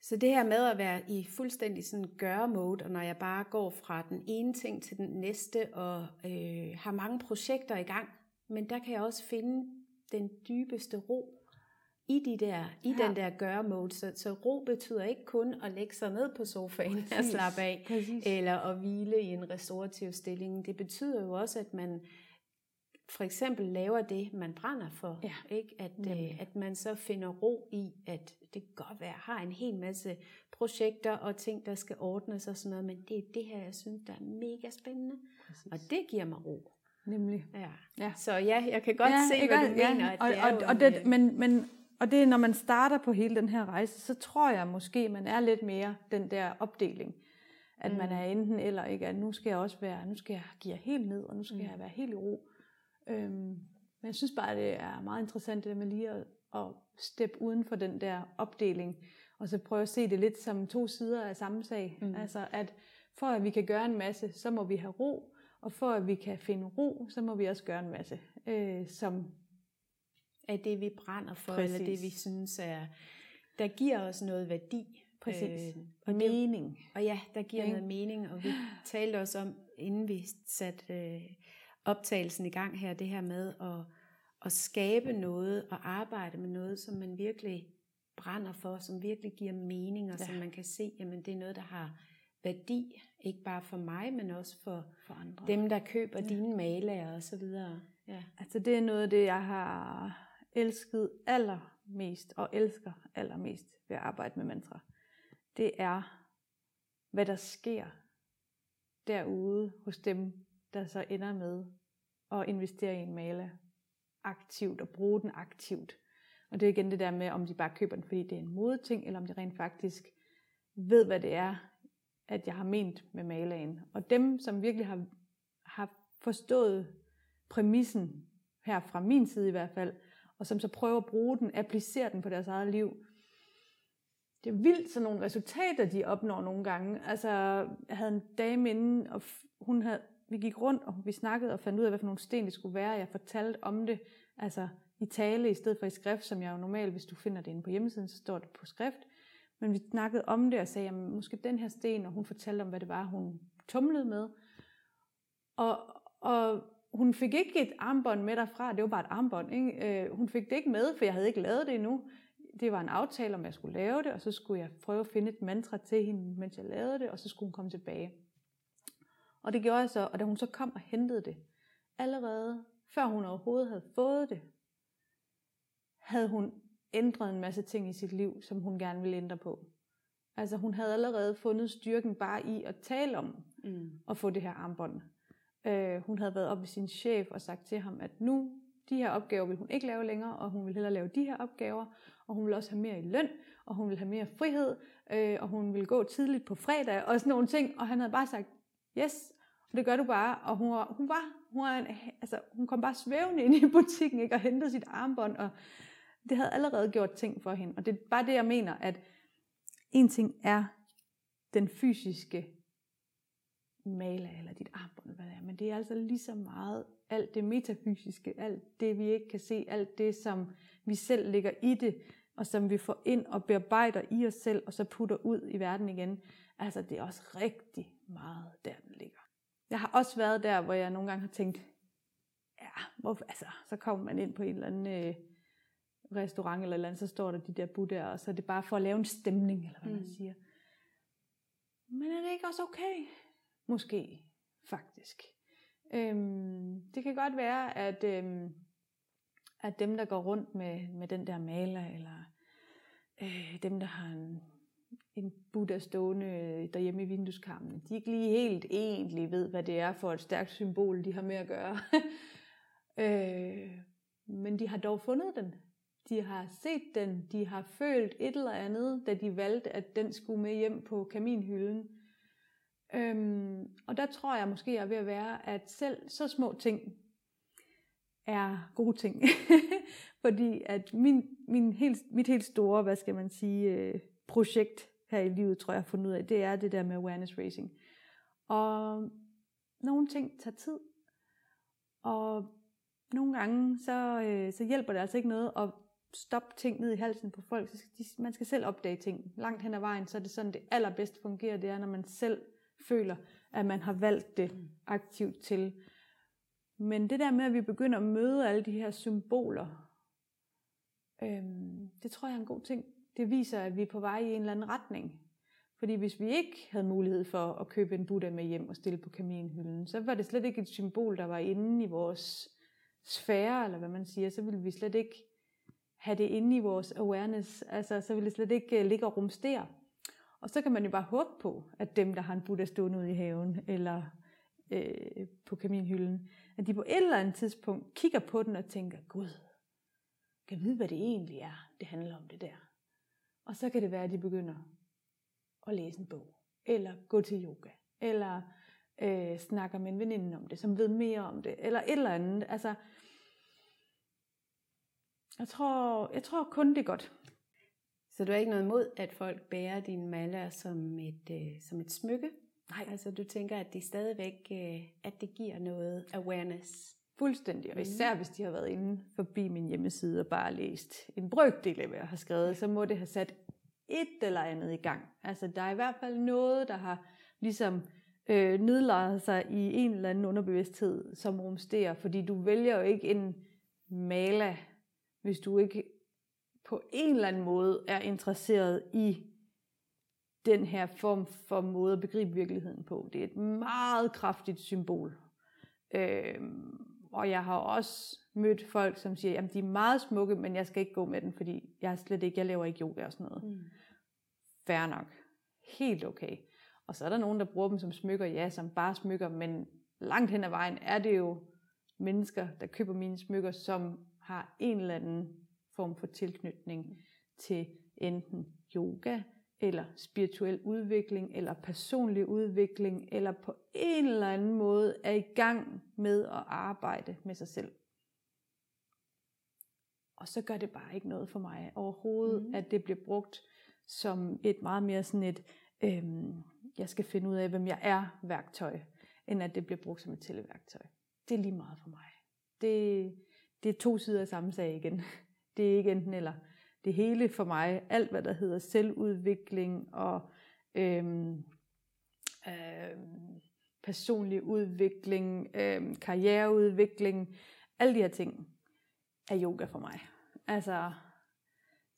Speaker 1: Så det her med at være i fuldstændig sådan gøre-mode, og når jeg bare går fra den ene ting til den næste, og øh, har mange projekter i gang, men der kan jeg også finde den dybeste ro i, de der, i ja. den der gøre-mode. Så, så ro betyder ikke kun at lægge sig ned på sofaen Præcis. og slappe af, Præcis. eller at hvile i en restaurativ stilling. Det betyder jo også, at man for eksempel laver det, man brænder for.
Speaker 2: Ja,
Speaker 1: ikke? At, øh, at man så finder ro i, at det kan godt være, har en hel masse projekter og ting, der skal ordnes og sådan noget, men det er det her, jeg synes, der er mega spændende. Præcis. Og det giver mig ro.
Speaker 2: Nemlig.
Speaker 1: Ja. ja. Så ja, jeg kan godt
Speaker 2: ja,
Speaker 1: se, hvad du ja, mener. At
Speaker 2: og,
Speaker 1: det er
Speaker 2: og, og, det,
Speaker 1: øh,
Speaker 2: men, men, og det er, når man starter på hele den her rejse, så tror jeg måske, man er lidt mere den der opdeling. At mm. man er enten eller ikke, at nu skal jeg også være, nu skal jeg give helt ned, og nu skal mm. jeg være helt i ro. Øhm, men jeg synes bare, det er meget interessant det der med lige at, at steppe uden for den der opdeling, og så prøve at se det lidt som to sider af samme sag. Mm. Altså at for at vi kan gøre en masse, så må vi have ro, og for at vi kan finde ro, så må vi også gøre en masse, øh, som
Speaker 1: er det, vi brænder for,
Speaker 2: Præcis.
Speaker 1: eller det, vi synes er, der giver os noget værdi.
Speaker 2: Præcis.
Speaker 1: Øh,
Speaker 2: og mening.
Speaker 1: Og ja, der giver
Speaker 2: Ikke?
Speaker 1: noget mening, og vi talte også om, inden vi satte øh, optagelsen i gang her, det her med at, at skabe noget og arbejde med noget, som man virkelig brænder for, som virkelig giver mening, og ja. som man kan se, jamen det er noget, der har værdi, ikke bare for mig, men også for,
Speaker 2: for andre.
Speaker 1: dem, der køber ja. dine malager og så videre. Ja.
Speaker 2: Altså det er noget af det, jeg har elsket allermest, og elsker allermest ved at arbejde med mantra. Det er, hvad der sker derude hos dem, der så ender med at investere i en male aktivt og bruge den aktivt. Og det er igen det der med, om de bare køber den, fordi det er en modeting, eller om de rent faktisk ved, hvad det er, at jeg har ment med malagen. Og dem, som virkelig har, har forstået præmissen, her fra min side i hvert fald, og som så prøver at bruge den, applicere den på deres eget liv, det er vildt sådan nogle resultater, de opnår nogle gange. Altså, jeg havde en dame inden, og hun havde, vi gik rundt, og vi snakkede og fandt ud af, hvad for nogle sten det skulle være. Jeg fortalte om det, altså i tale i stedet for i skrift, som jeg jo normalt, hvis du finder det inde på hjemmesiden, så står det på skrift. Men vi snakkede om det og sagde, jamen, måske den her sten, og hun fortalte om, hvad det var, hun tumlede med. Og, og hun fik ikke et armbånd med derfra, det var bare et armbånd. Ikke? Øh, hun fik det ikke med, for jeg havde ikke lavet det endnu. Det var en aftale, om jeg skulle lave det, og så skulle jeg prøve at finde et mantra til hende, mens jeg lavede det, og så skulle hun komme tilbage. Og det gjorde jeg så, og da hun så kom og hentede det, allerede før hun overhovedet havde fået det, havde hun ændret en masse ting i sit liv, som hun gerne ville ændre på. Altså hun havde allerede fundet styrken bare i at tale om
Speaker 1: Mm.
Speaker 2: at få det her armbånd. Øh, hun havde været op ved sin chef og sagt til ham, at nu de her opgaver vil hun ikke lave længere, og hun vil hellere lave de her opgaver, og hun vil også have mere i løn, og hun vil have mere frihed, øh, og hun vil gå tidligt på fredag, og sådan nogle ting. Og han havde bare sagt, yes, og det gør du bare. Og hun, var, hun, var, hun, var en, altså, hun kom bare svævende ind i butikken ikke, og hentede sit armbånd, og det havde allerede gjort ting for hende. Og det er bare det, jeg mener, at en ting er den fysiske maler eller dit armbånd, hvad det er, men det er altså lige så meget alt det metafysiske, alt det vi ikke kan se, alt det som vi selv ligger i det, og som vi får ind og bearbejder i os selv, og så putter ud i verden igen. Altså det er også rigtig meget der, den ligger. Jeg har også været der, hvor jeg nogle gange har tænkt, ja, hvorfor, altså, så kommer man ind på en eller anden øh, restaurant eller, eller andet, så står der de der buddhaer, og så er det bare for at lave en stemning, eller hvad mm. man siger. Men er det ikke også okay? Måske, faktisk. Øhm, det kan godt være, at, øhm, at dem, der går rundt med, med den der maler, eller øh, dem, der har en, en Buddha stående øh, derhjemme i vindueskarmen, de ikke lige helt egentlig ved, hvad det er for et stærkt symbol, de har med at gøre. øh, men de har dog fundet den. De har set den, de har følt et eller andet, da de valgte, at den skulle med hjem på kaminhylden. Øhm, og der tror jeg måske, jeg er ved at være, at selv så små ting er gode ting. Fordi at min, min helt, mit helt store, hvad skal man sige, øh, projekt her i livet, tror jeg, jeg har fundet ud af, det er det der med awareness raising. Og nogle ting tager tid. Og nogle gange, så, øh, så hjælper det altså ikke noget at stoppe ting ned i halsen på folk. Så skal de, man skal selv opdage ting. Langt hen ad vejen, så er det sådan, det allerbedst fungerer, det er, når man selv føler, at man har valgt det aktivt til. Men det der med, at vi begynder at møde alle de her symboler, øhm, det tror jeg er en god ting. Det viser, at vi er på vej i en eller anden retning. Fordi hvis vi ikke havde mulighed for at købe en Buddha med hjem og stille på kaminhylden, så var det slet ikke et symbol, der var inde i vores sfære, eller hvad man siger, så vil vi slet ikke have det inde i vores awareness. Altså, så vil det slet ikke uh, ligge og rumstere. Og så kan man jo bare håbe på, at dem, der har en Buddha stående ude i haven, eller øh, på kaminhylden, at de på et eller andet tidspunkt kigger på den og tænker, Gud, kan vide, hvad det egentlig er, det handler om det der. Og så kan det være, at de begynder at læse en bog, eller gå til yoga, eller øh, snakker med en veninde om det, som ved mere om det, eller et eller andet. Altså, jeg tror, jeg tror kun det er godt.
Speaker 1: Så du har ikke noget imod, at folk bærer dine maler som et, øh, som et smykke?
Speaker 2: Nej.
Speaker 1: Altså du tænker, at de stadigvæk, øh, at det giver noget awareness?
Speaker 2: Fuldstændig, og især hvis de har været inde forbi min hjemmeside og bare læst en brøkdel af, hvad jeg har skrevet, så må det have sat et eller andet i gang. Altså der er i hvert fald noget, der har ligesom øh, nedlagt sig i en eller anden underbevidsthed, som rumsterer, fordi du vælger jo ikke en mala, hvis du ikke på en eller anden måde er interesseret i den her form for måde at begribe virkeligheden på. Det er et meget kraftigt symbol. Øhm, og jeg har også mødt folk, som siger, at de er meget smukke, men jeg skal ikke gå med den, fordi jeg slet ikke, jeg laver ikke yoga og sådan noget. Mm. Fair nok. Helt okay. Og så er der nogen, der bruger dem som smykker, ja, som bare smykker, men langt hen ad vejen er det jo mennesker, der køber mine smykker, som har en eller anden form for tilknytning til enten yoga, eller spirituel udvikling, eller personlig udvikling, eller på en eller anden måde er i gang med at arbejde med sig selv. Og så gør det bare ikke noget for mig overhovedet, mm. at det bliver brugt som et meget mere sådan et, øhm, jeg skal finde ud af, hvem jeg er værktøj, end at det bliver brugt som et tælleværktøj. Det er lige meget for mig. Det, det er to sider af samme sag igen. Det er ikke enten eller. Det hele for mig, alt hvad der hedder selvudvikling og øhm, øhm, personlig udvikling, øhm, karriereudvikling, alle de her ting, er yoga for mig. Altså,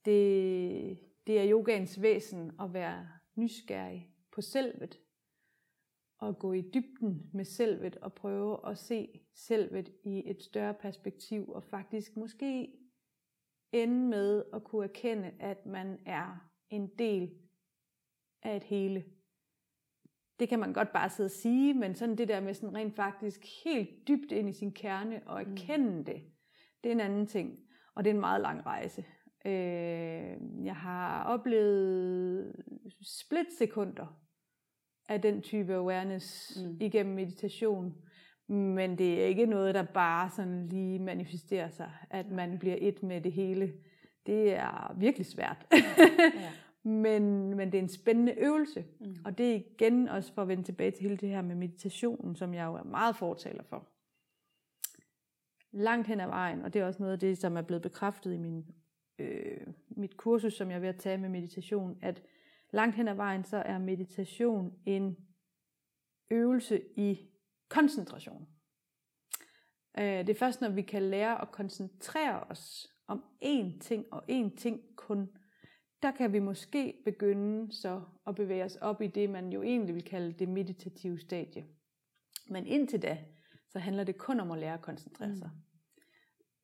Speaker 2: det, det er yogaens væsen at være nysgerrig på selvet, og gå i dybden med selvet og prøve at se selvet i et større perspektiv, og faktisk måske ende med at kunne erkende, at man er en del af et hele. Det kan man godt bare sidde og sige, men sådan det der med sådan rent faktisk helt dybt ind i sin kerne og mm. erkende mm. det, det er en anden ting. Og det er en meget lang rejse. Øh, jeg har oplevet splitsekunder af den type awareness mm. igennem meditation. Men det er ikke noget, der bare sådan lige manifesterer sig, at man bliver et med det hele. Det er virkelig svært. ja. men, men det er en spændende øvelse. Mm. Og det er igen også for at vende tilbage til hele det her med meditationen, som jeg jo er meget fortaler for. Langt hen ad vejen, og det er også noget af det, som er blevet bekræftet i min, øh, mit kursus, som jeg er ved at tage med meditation, at langt hen ad vejen, så er meditation en øvelse i koncentration. Øh, det er først, når vi kan lære at koncentrere os om én ting og én ting kun, der kan vi måske begynde så at bevæge os op i det, man jo egentlig vil kalde det meditative stadie. Men indtil da, så handler det kun om at lære at koncentrere sig. Mm.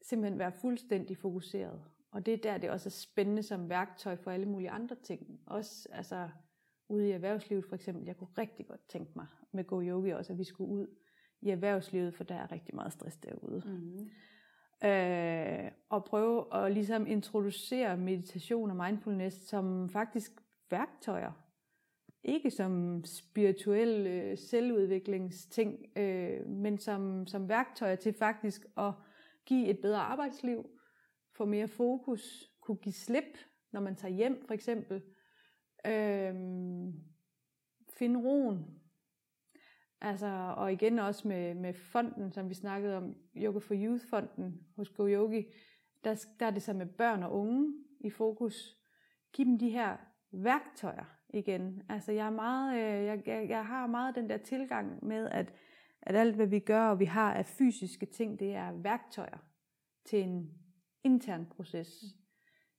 Speaker 2: Simpelthen være fuldstændig fokuseret. Og det er der, det også er spændende som værktøj for alle mulige andre ting. Også altså, ude i erhvervslivet for eksempel. Jeg kunne rigtig godt tænke mig med Go Yogi også, at vi skulle ud i erhvervslivet, for der er rigtig meget stress derude. Mm-hmm. Øh, og prøve at ligesom introducere meditation og mindfulness som faktisk værktøjer. Ikke som spirituelle øh, selvudviklingsting, øh, men som, som værktøjer til faktisk at give et bedre arbejdsliv, få mere fokus, kunne give slip, når man tager hjem for eksempel. Øh, finde roen. Altså, og igen også med, med fonden, som vi snakkede om, Yoga for Youth-fonden hos Go Yogi, der, der er det så med børn og unge i fokus. Giv dem de her værktøjer igen. Altså, jeg, er meget, øh, jeg, jeg, jeg har meget den der tilgang med, at, at alt hvad vi gør, og vi har af fysiske ting, det er værktøjer til en intern proces.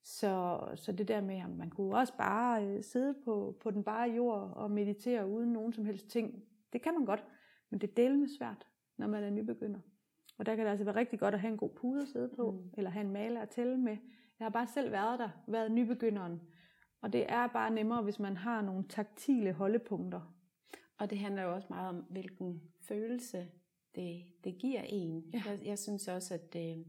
Speaker 2: Så, så det der med, at man kunne også bare øh, sidde på, på den bare jord og meditere uden nogen som helst ting, det kan man godt, men det er delende svært, når man er nybegynder. Og der kan det altså være rigtig godt at have en god pude at sidde på, mm. eller have en maler at tælle med. Jeg har bare selv været der, været nybegynderen. Og det er bare nemmere, hvis man har nogle taktile holdepunkter.
Speaker 1: Og det handler jo også meget om, hvilken følelse det, det giver en. Ja. Jeg, jeg synes også, at øh,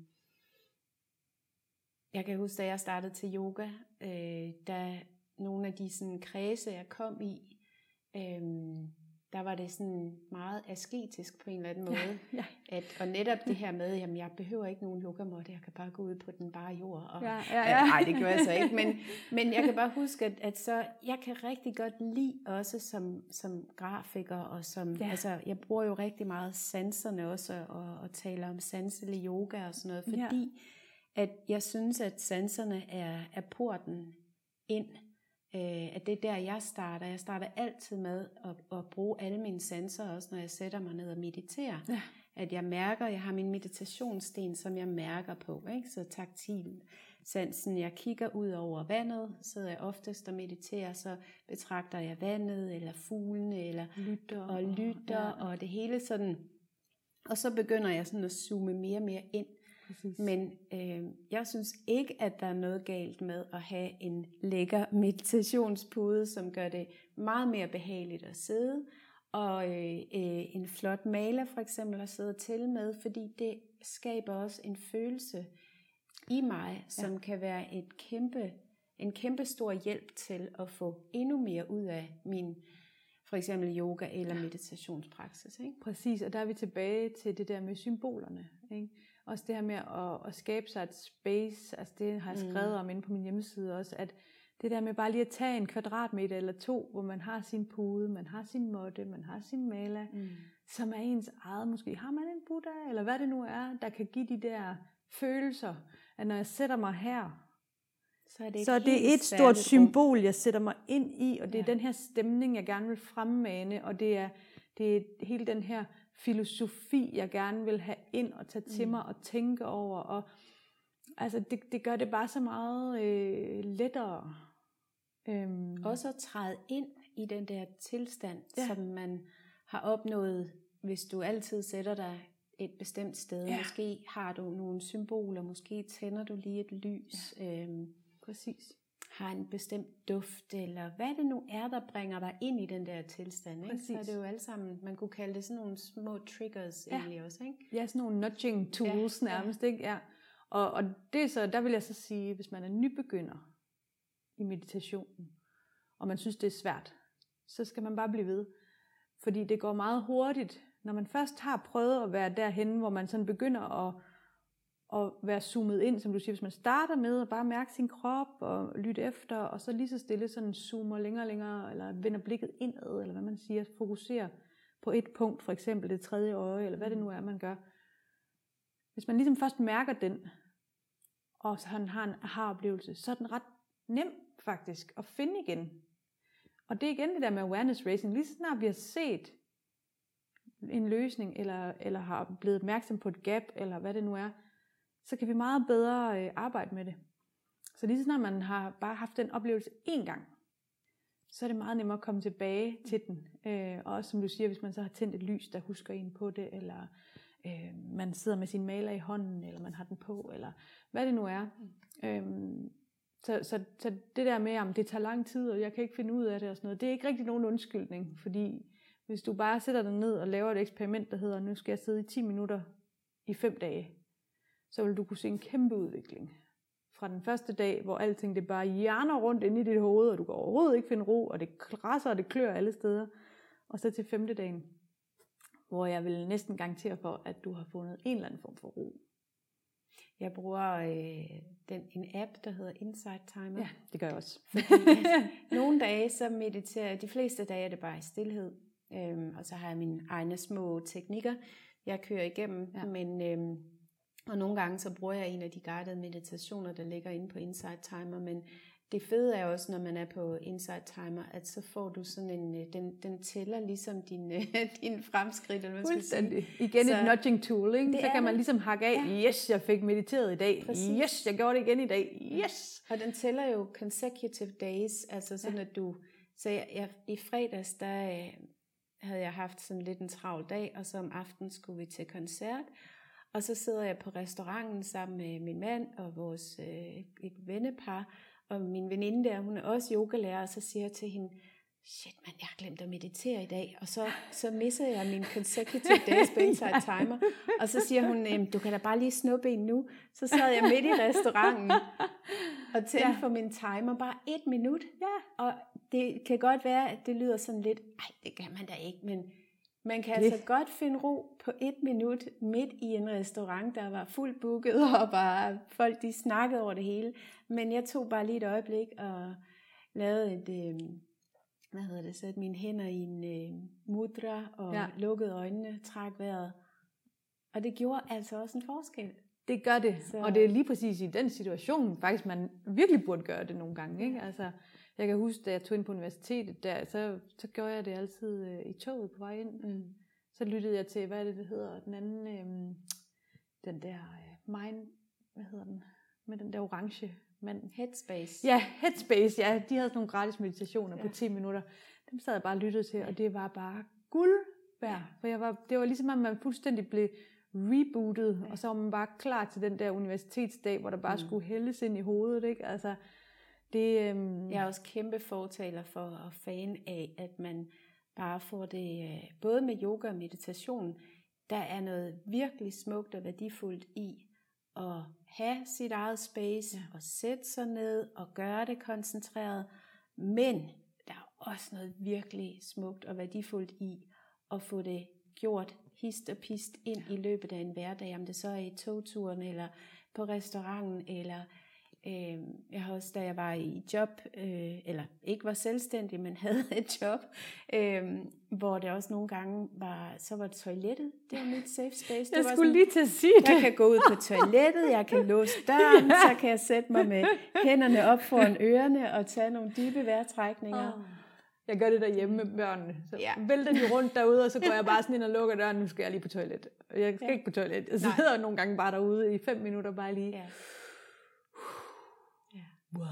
Speaker 1: jeg kan huske, da jeg startede til yoga, øh, da nogle af de sådan, kredse, jeg kom i, øh, der var det sådan meget asketisk på en eller anden måde. Ja, ja. At, og netop det her med, at jeg behøver ikke nogen yogamåtte, jeg kan bare gå ud på den bare jord. Og, ja, ja, ja. Nej, det gør jeg så ikke, men, men jeg kan bare huske, at, at så, jeg kan rigtig godt lide også som, som grafiker, og som, ja. altså, jeg bruger jo rigtig meget sanserne også, og, og taler om sanselig yoga og sådan noget, fordi ja. At jeg synes, at sanserne er, er porten ind øh, at det er der, jeg starter. Jeg starter altid med at, at bruge alle mine sanser, også når jeg sætter mig ned og mediterer. Ja. At jeg mærker, jeg har min meditationssten, som jeg mærker på. Ikke? Så taktil sansen, jeg kigger ud over vandet, så jeg oftest og mediterer, så betragter jeg vandet, eller fuglene, eller
Speaker 2: lytter,
Speaker 1: og lytter, og, ja. og det hele sådan. Og så begynder jeg sådan at zoome mere og mere ind Præcis. Men øh, jeg synes ikke, at der er noget galt med at have en lækker meditationspude, som gør det meget mere behageligt at sidde, og øh, øh, en flot maler for eksempel at sidde til med, fordi det skaber også en følelse i mig, som ja. kan være et kæmpe, en kæmpe stor hjælp til at få endnu mere ud af min for eksempel yoga eller meditationspraksis. Ikke?
Speaker 2: Præcis, og der er vi tilbage til det der med symbolerne. Ikke? Også det her med at, at skabe sig et space, altså det har jeg skrevet mm. om inde på min hjemmeside også, at det der med bare lige at tage en kvadratmeter eller to, hvor man har sin pude, man har sin måtte, man har sin mala, mm. som er ens eget. Måske har man en Buddha, eller hvad det nu er, der kan give de der følelser, at når jeg sætter mig her, så er det, så det er et stort symbol, jeg sætter mig ind i, og det er ja. den her stemning, jeg gerne vil fremmane, og det er, det er hele den her filosofi, jeg gerne vil have ind og tage til mm. mig og tænke over. Og, altså, det, det gør det bare så meget øh, lettere.
Speaker 1: Øhm. Også at træde ind i den der tilstand, ja. som man har opnået, hvis du altid sætter dig et bestemt sted. Ja. Måske har du nogle symboler, måske tænder du lige et lys. Ja. Øhm,
Speaker 2: Præcis
Speaker 1: har en bestemt duft, eller hvad det nu er, der bringer dig ind i den der tilstand. Ikke? Så er det jo alle sammen, man kunne kalde det sådan nogle små triggers ja. egentlig også. Ikke?
Speaker 2: Ja, sådan nogle nudging tools ja, nærmest. Ja. Ikke? Ja. Og, og det så, der vil jeg så sige, hvis man er nybegynder i meditationen, og man synes, det er svært, så skal man bare blive ved. Fordi det går meget hurtigt, når man først har prøvet at være derhen, hvor man sådan begynder at at være zoomet ind, som du siger, hvis man starter med at bare mærke sin krop og lytte efter, og så lige så stille sådan zoomer længere og længere, eller vender blikket indad, eller hvad man siger, fokuserer på et punkt, for eksempel det tredje øje, eller hvad det nu er, man gør. Hvis man ligesom først mærker den, og så han har en aha-oplevelse, så er den ret nem faktisk at finde igen. Og det er igen det der med awareness racing. Lige så snart vi har set en løsning, eller, eller har blevet opmærksom på et gap, eller hvad det nu er, så kan vi meget bedre øh, arbejde med det. Så lige så snart man har bare haft den oplevelse én gang, så er det meget nemmere at komme tilbage til den. Øh, og også som du siger, hvis man så har tændt et lys, der husker en på det, eller øh, man sidder med sin maler i hånden, eller man har den på, eller hvad det nu er. Øh, så, så, så det der med, at det tager lang tid, og jeg kan ikke finde ud af det og sådan noget, det er ikke rigtig nogen undskyldning, fordi hvis du bare sætter dig ned og laver et eksperiment, der hedder, nu skal jeg sidde i 10 minutter i 5 dage, så vil du kunne se en kæmpe udvikling. Fra den første dag, hvor alting det bare hjerner rundt ind i dit hoved, og du kan overhovedet ikke finde ro, og det krasser og det klør alle steder. Og så til femte dagen, hvor jeg vil næsten garantere for, at du har fundet en eller anden form for ro.
Speaker 1: Jeg bruger øh, den, en app, der hedder Insight Timer.
Speaker 2: Ja, det gør jeg også.
Speaker 1: Fordi, nogle dage, så mediterer jeg, de fleste dage er det bare i stillhed. Øhm, og så har jeg mine egne små teknikker, jeg kører igennem. Ja. Men øhm, og nogle gange så bruger jeg en af de guidede meditationer, der ligger inde på Insight Timer, men det fede er også, når man er på Insight Timer, at så får du sådan en, øh, den, den tæller ligesom din, din fremskridt. Eller hvad
Speaker 2: Fuldstændig. Sige. Igen så, et nudging tool, ikke? så kan man ligesom hakke af, ja. yes, jeg fik mediteret i dag, Præcis. yes, jeg gjorde det igen i dag, yes.
Speaker 1: Og den tæller jo consecutive days, altså sådan ja. at du, så jeg, jeg, i fredags, der øh, havde jeg haft sådan lidt en travl dag, og så om aftenen skulle vi til koncert, og så sidder jeg på restauranten sammen med min mand og vores øh, et vennepar, og min veninde der, hun er også yogalærer, og så siger jeg til hende, shit man, jeg har glemt at meditere i dag, og så, så misser jeg min consecutive days bedside timer, og så siger hun, du kan da bare lige snuppe en nu, så sad jeg midt i restauranten, og tændte ja. for min timer, bare et minut, ja. og det kan godt være, at det lyder sådan lidt, ej det kan man da ikke, men man kan altså godt finde ro på et minut midt i en restaurant, der var fuldt booket, og bare folk de snakkede over det hele. Men jeg tog bare lige et øjeblik og lavede et, øh, hvad hedder det, satte mine hænder i en øh, mudra og ja. lukkede øjnene, trak vejret. Og det gjorde altså også en forskel.
Speaker 2: Det gør det, så... og det er lige præcis i den situation, faktisk man virkelig burde gøre det nogle gange. Ikke? Altså, jeg kan huske, da jeg tog ind på universitetet, der, så, så gjorde jeg det altid øh, i toget på vej ind. Mm. Så lyttede jeg til, hvad er det, det hedder, den anden, øh, den der øh, mind, hvad hedder den, med den der orange mand.
Speaker 1: Headspace.
Speaker 2: Ja, Headspace, ja. De havde sådan nogle gratis meditationer ja. på 10 minutter. Dem sad jeg bare og lyttede til, og det var bare guld værd. For jeg var, det var ligesom, at man fuldstændig blev rebootet, ja. og så var man bare klar til den der universitetsdag, hvor der bare mm. skulle hældes ind i hovedet. Ikke? Altså,
Speaker 1: det, øhm... Jeg er også kæmpe fortaler for og fan af, at man bare får det, øh, både med yoga og meditation, der er noget virkelig smukt og værdifuldt i at have sit eget space, ja. og sætte sig ned og gøre det koncentreret, men der er også noget virkelig smukt og værdifuldt i at få det gjort hist og pist ind i løbet af en hverdag, om det så er i togturen, eller på restauranten, eller Øh, jeg har også, da jeg var i job, øh, eller ikke var selvstændig, men havde et job, øh, hvor det også nogle gange var, så var det toilettet, det var mit safe space.
Speaker 2: Jeg
Speaker 1: det
Speaker 2: var skulle sådan, lige til at sige det.
Speaker 1: Jeg kan gå ud på toilettet, jeg kan låse døren, ja. så kan jeg sætte mig med hænderne op foran ørerne og tage nogle dybe vejrtrækninger. Oh.
Speaker 2: Jeg gør det derhjemme med børnene. Så ja. vælter de rundt derude, og så går jeg bare sådan ind og lukker døren. Nu skal jeg lige på toilet. Jeg skal ja. ikke på toilet. Jeg sidder Nej. nogle gange bare derude i fem minutter, bare lige. Ja wow.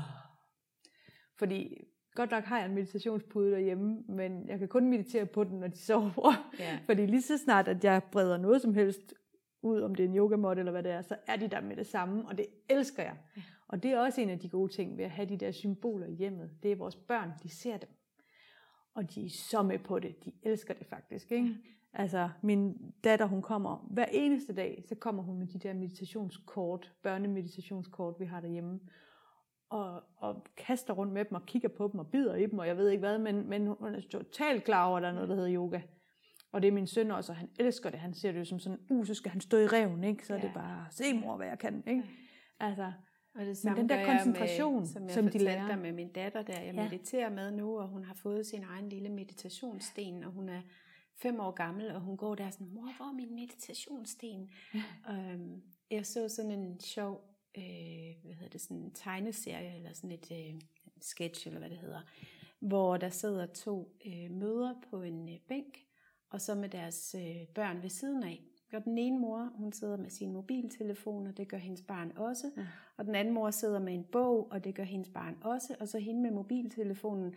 Speaker 2: Fordi godt nok har jeg en meditationspude derhjemme, men jeg kan kun meditere på den, når de sover. Ja. Fordi lige så snart, at jeg breder noget som helst ud, om det er en yogamåtte eller hvad det er, så er de der med det samme, og det elsker jeg. Ja. Og det er også en af de gode ting ved at have de der symboler i hjemmet. Det er vores børn, de ser dem. Og de er så med på det. De elsker det faktisk. Ikke? Ja. Altså, min datter, hun kommer hver eneste dag, så kommer hun med de der meditationskort, børnemeditationskort, vi har derhjemme og, og kaster rundt med dem og kigger på dem og bider i dem, og jeg ved ikke hvad, men, men hun er totalt klar over, at der er noget, der hedder yoga. Og det er min søn også, og han elsker det. Han ser det jo som sådan, uh, så skal han stå i reven, ikke? Så ja. er det bare, se mor, hvad jeg kan, ikke? Altså,
Speaker 1: og det samme men den der koncentration, med, som, jeg som de lærer. med min datter, der jeg ja. mediterer med nu, og hun har fået sin egen lille meditationssten, og hun er fem år gammel, og hun går der sådan, mor, hvor er min meditationssten? Ja. Øhm, jeg så sådan en sjov øh, hvad hedder det, sådan en tegneserie, eller sådan et øh, sketch, eller hvad det hedder, hvor der sidder to øh, mødre på en øh, bænk, og så med deres øh, børn ved siden af. Og den ene mor, hun sidder med sin mobiltelefon, og det gør hendes barn også. Ja. Og den anden mor sidder med en bog, og det gør hendes barn også. Og så hende med mobiltelefonen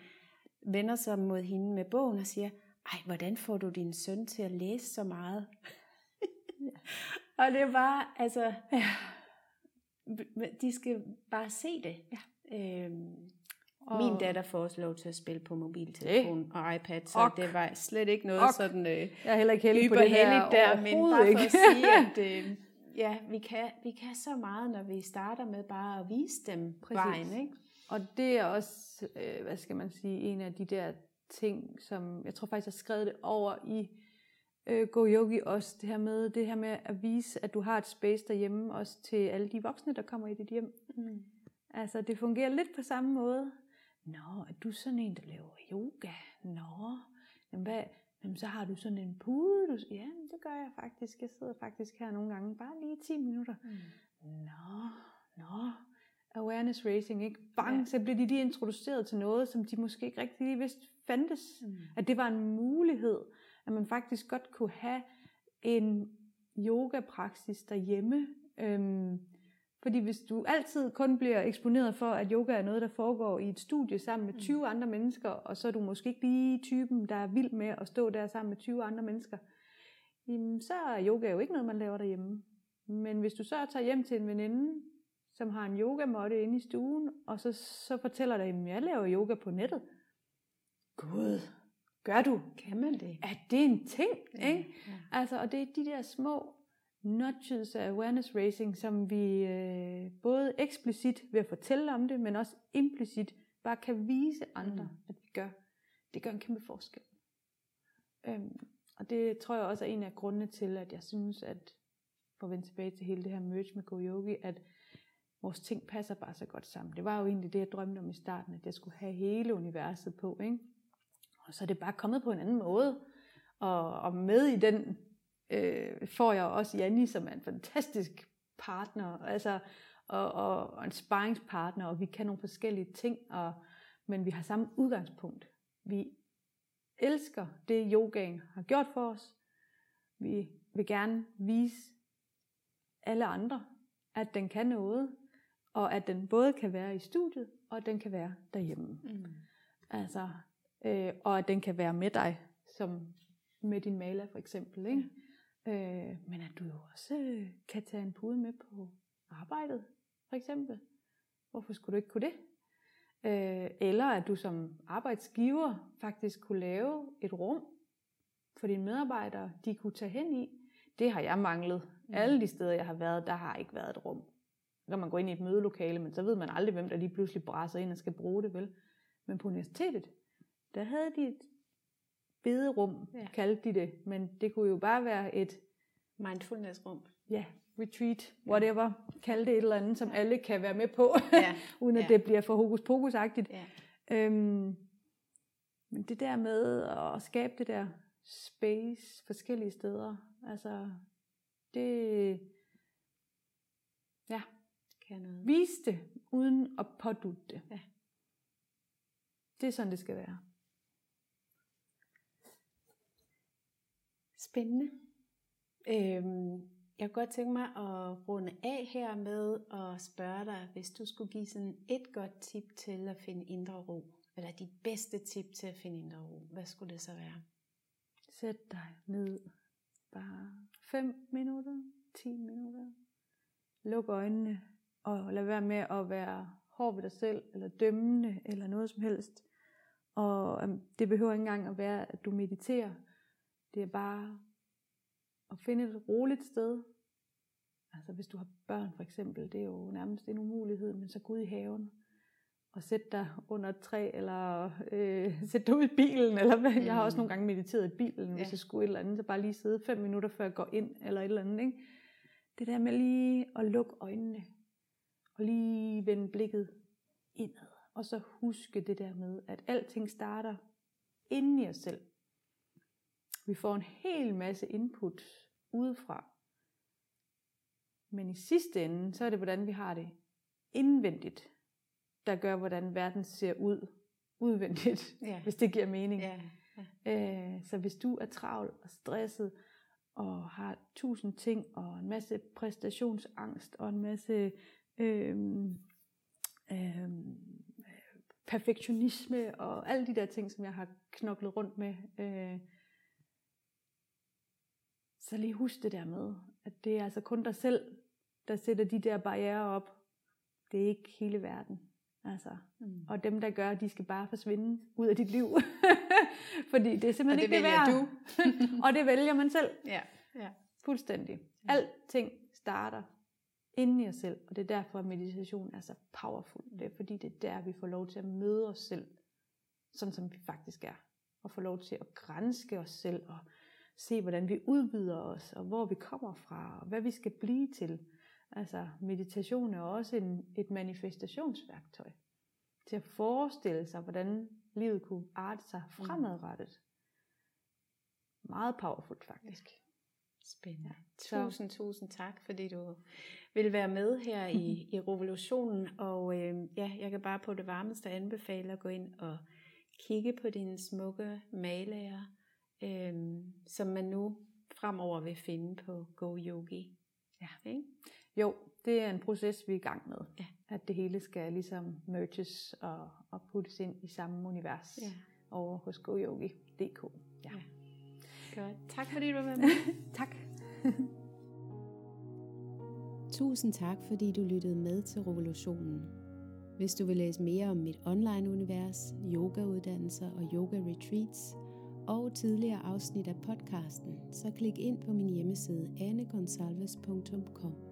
Speaker 1: vender sig mod hende med bogen og siger, ej, hvordan får du din søn til at læse så meget? ja. og det var, altså, ja de skal bare se det. Ja. Øhm, og min datter får også lov til at spille på mobiltelefon det. og iPad, så ok. det var slet ikke noget ok. sådan øh,
Speaker 2: jeg er heller ikke heldig på det her
Speaker 1: der, men bare for at sige, at øh, ja, vi, kan, vi kan så meget, når vi starter med bare at vise dem Præcis. vejen. Ikke?
Speaker 2: Og det er også, øh, hvad skal man sige, en af de der ting, som jeg tror faktisk, jeg har skrevet det over i øh, Go Yogi også, det her med det her med at vise, at du har et space derhjemme, også til alle de voksne, der kommer i dit hjem. Mm. Altså, det fungerer lidt på samme måde. Nå, er du sådan en, der laver yoga? Nå, jamen, hvad, jamen, så har du sådan en pude? Du, ja, det gør jeg faktisk. Jeg sidder faktisk her nogle gange, bare lige 10 minutter. Mm. Nå, nå, awareness racing, ikke? Bang, ja. så bliver de lige introduceret til noget, som de måske ikke rigtig lige vidste fandtes. Mm. At det var en mulighed at man faktisk godt kunne have en yoga-praksis derhjemme. Øhm, fordi hvis du altid kun bliver eksponeret for, at yoga er noget, der foregår i et studie sammen med 20 mm. andre mennesker, og så er du måske ikke lige typen, der er vild med at stå der sammen med 20 andre mennesker, jamen, så er yoga jo ikke noget, man laver derhjemme. Men hvis du så tager hjem til en veninde, som har en yogamåtte inde i stuen, og så, så fortæller dig, at jeg laver yoga på nettet. Gud, gør du?
Speaker 1: Kan man det?
Speaker 2: Er det en ting?
Speaker 1: Ja,
Speaker 2: Ikke?
Speaker 1: ja.
Speaker 2: Altså, og det er de der små nudges af awareness raising, som vi øh, både eksplicit ved at fortælle om det, men også implicit bare kan vise andre,
Speaker 1: Mm.
Speaker 2: at vi gør. Det gør en kæmpe forskel. Øhm, og det tror jeg også er en af grundene til, at jeg synes, at for at vende tilbage til hele det her merge med Go Yogi, at vores ting passer bare så godt sammen. Det var jo egentlig det, jeg drømte om i starten, at jeg skulle have hele universet på. Ikke? Og så er det bare kommet på en anden måde. Og, og med i den øh, får jeg også Janni, som er en fantastisk partner, altså, og, og, og en sparringspartner, og vi kan nogle forskellige ting, og, men vi har samme udgangspunkt. Vi elsker det, yogaen har gjort for os. Vi vil gerne vise alle andre, at den kan noget, og at den både kan være i studiet, og at den kan være derhjemme.
Speaker 1: Mm.
Speaker 2: Altså, øh, og at den kan være med dig, som med din maler for eksempel. Ikke? Øh, men at du jo også øh, kan tage en pude med på arbejdet, for eksempel. Hvorfor skulle du ikke kunne det? Øh, eller at du som arbejdsgiver faktisk kunne lave et rum for dine medarbejdere, de kunne tage hen i. Det har jeg manglet.
Speaker 1: Mm.
Speaker 2: Alle de steder, jeg har været, der har ikke været et rum. Så kan man gå ind i et mødelokale, men så ved man aldrig, hvem der lige pludselig brasser ind og skal bruge det, vel? Men på universitetet, der havde de et bederum,
Speaker 1: Ja.
Speaker 2: ja. kaldte de det. Men det kunne jo bare være et
Speaker 1: Mindfulness-rum.
Speaker 2: ja, retreat, whatever. Kald det et eller andet, som alle kan være med på,
Speaker 1: Ja.
Speaker 2: uden at
Speaker 1: Ja.
Speaker 2: det bliver for hokus pokus-agtigt.
Speaker 1: Ja.
Speaker 2: Øhm, men det der med at skabe det der space forskellige steder, altså det, ja,
Speaker 1: Kan noget.
Speaker 2: vis det uden at pådutte det.
Speaker 1: Ja.
Speaker 2: Det er sådan, det skal være.
Speaker 1: Spændende. Øhm, jeg kunne godt tænke mig at runde af her med at spørge dig, hvis du skulle give sådan et godt tip til at finde indre ro, eller dit bedste tip til at finde indre ro, hvad skulle det så være?
Speaker 2: Sæt dig ned. Bare 5 minutter, 10 minutter. Luk øjnene, og lad være med at være hård ved dig selv, eller dømmende, eller noget som helst. Og øhm, det behøver ikke engang at være, at du mediterer. Det er bare at finde et roligt sted. Altså hvis du har børn for eksempel, det er jo nærmest en umulighed, men så gå ud i haven og sæt dig under et træ, eller øh, sæt dig ud i bilen, eller hvad. Jeg har også
Speaker 1: Mm.
Speaker 2: nogle gange mediteret i bilen, hvis
Speaker 1: Ja.
Speaker 2: jeg skulle et eller andet, så bare lige sidde fem minutter, før jeg går ind, eller et eller andet. Ikke? Det der med lige at lukke øjnene, og lige vende blikket indad, og så huske det der med, at alting starter inde i os selv. Vi får en hel masse input udefra. Men i sidste ende, så er det, hvordan vi har det indvendigt, der gør, hvordan verden ser ud udvendigt,
Speaker 1: Ja.
Speaker 2: hvis det giver mening.
Speaker 1: Ja.
Speaker 2: Øh, så hvis du er travl og stresset, og har tusind ting, og en masse præstationsangst, og en masse øhm, øhm, perfektionisme, og alle de der ting, som jeg har knoklet rundt med, øh, så lige husk det der med, at det er altså kun dig selv, der sætter de der barriere op. Det er ikke hele verden. Altså,
Speaker 1: Mm.
Speaker 2: og dem, der gør, de skal bare forsvinde ud af dit liv. Fordi det er
Speaker 1: Og
Speaker 2: simpelthen
Speaker 1: det
Speaker 2: ikke det værd.
Speaker 1: du.
Speaker 2: og det vælger man selv.
Speaker 1: Ja. ja.
Speaker 2: Fuldstændig. Alting starter inde i os selv. Og det er derfor, at meditation er så powerful. Det er fordi, det er der, vi får lov til at møde os selv. Sådan som vi faktisk er. Og få lov til at grænske os selv. Og se, hvordan vi udvider os. Og hvor vi kommer fra. Og hvad vi skal blive til. Altså, meditation er også en, et manifestationsværktøj. Til at forestille sig, hvordan livet kunne arte sig fremadrettet. Meget powerfult, faktisk.
Speaker 1: Spændende.
Speaker 2: Så-
Speaker 1: Tusind, tusind tak, fordi du vil være med her i, i revolutionen. Og øh, ja, jeg kan bare på det varmeste anbefale at gå ind og kigge på dine smukke malager, øh, som man nu fremover vil finde på Go Yogi.
Speaker 2: Ja.
Speaker 1: Ikke?
Speaker 2: Jo, det er en proces, vi er i gang med.
Speaker 1: Ja.
Speaker 2: At det hele skal ligesom merges og, og puttes ind i samme univers
Speaker 1: Ja.
Speaker 2: over hos GoYogi.dk. Ja.
Speaker 1: Godt. Tak fordi du var med.
Speaker 2: tak.
Speaker 1: Tusind tak, fordi du lyttede med til Revolutionen. Hvis du vil læse mere om mit online-univers, yogauddannelser og yoga-retreats og tidligere afsnit af podcasten, så klik ind på min hjemmeside annegonsalves.com.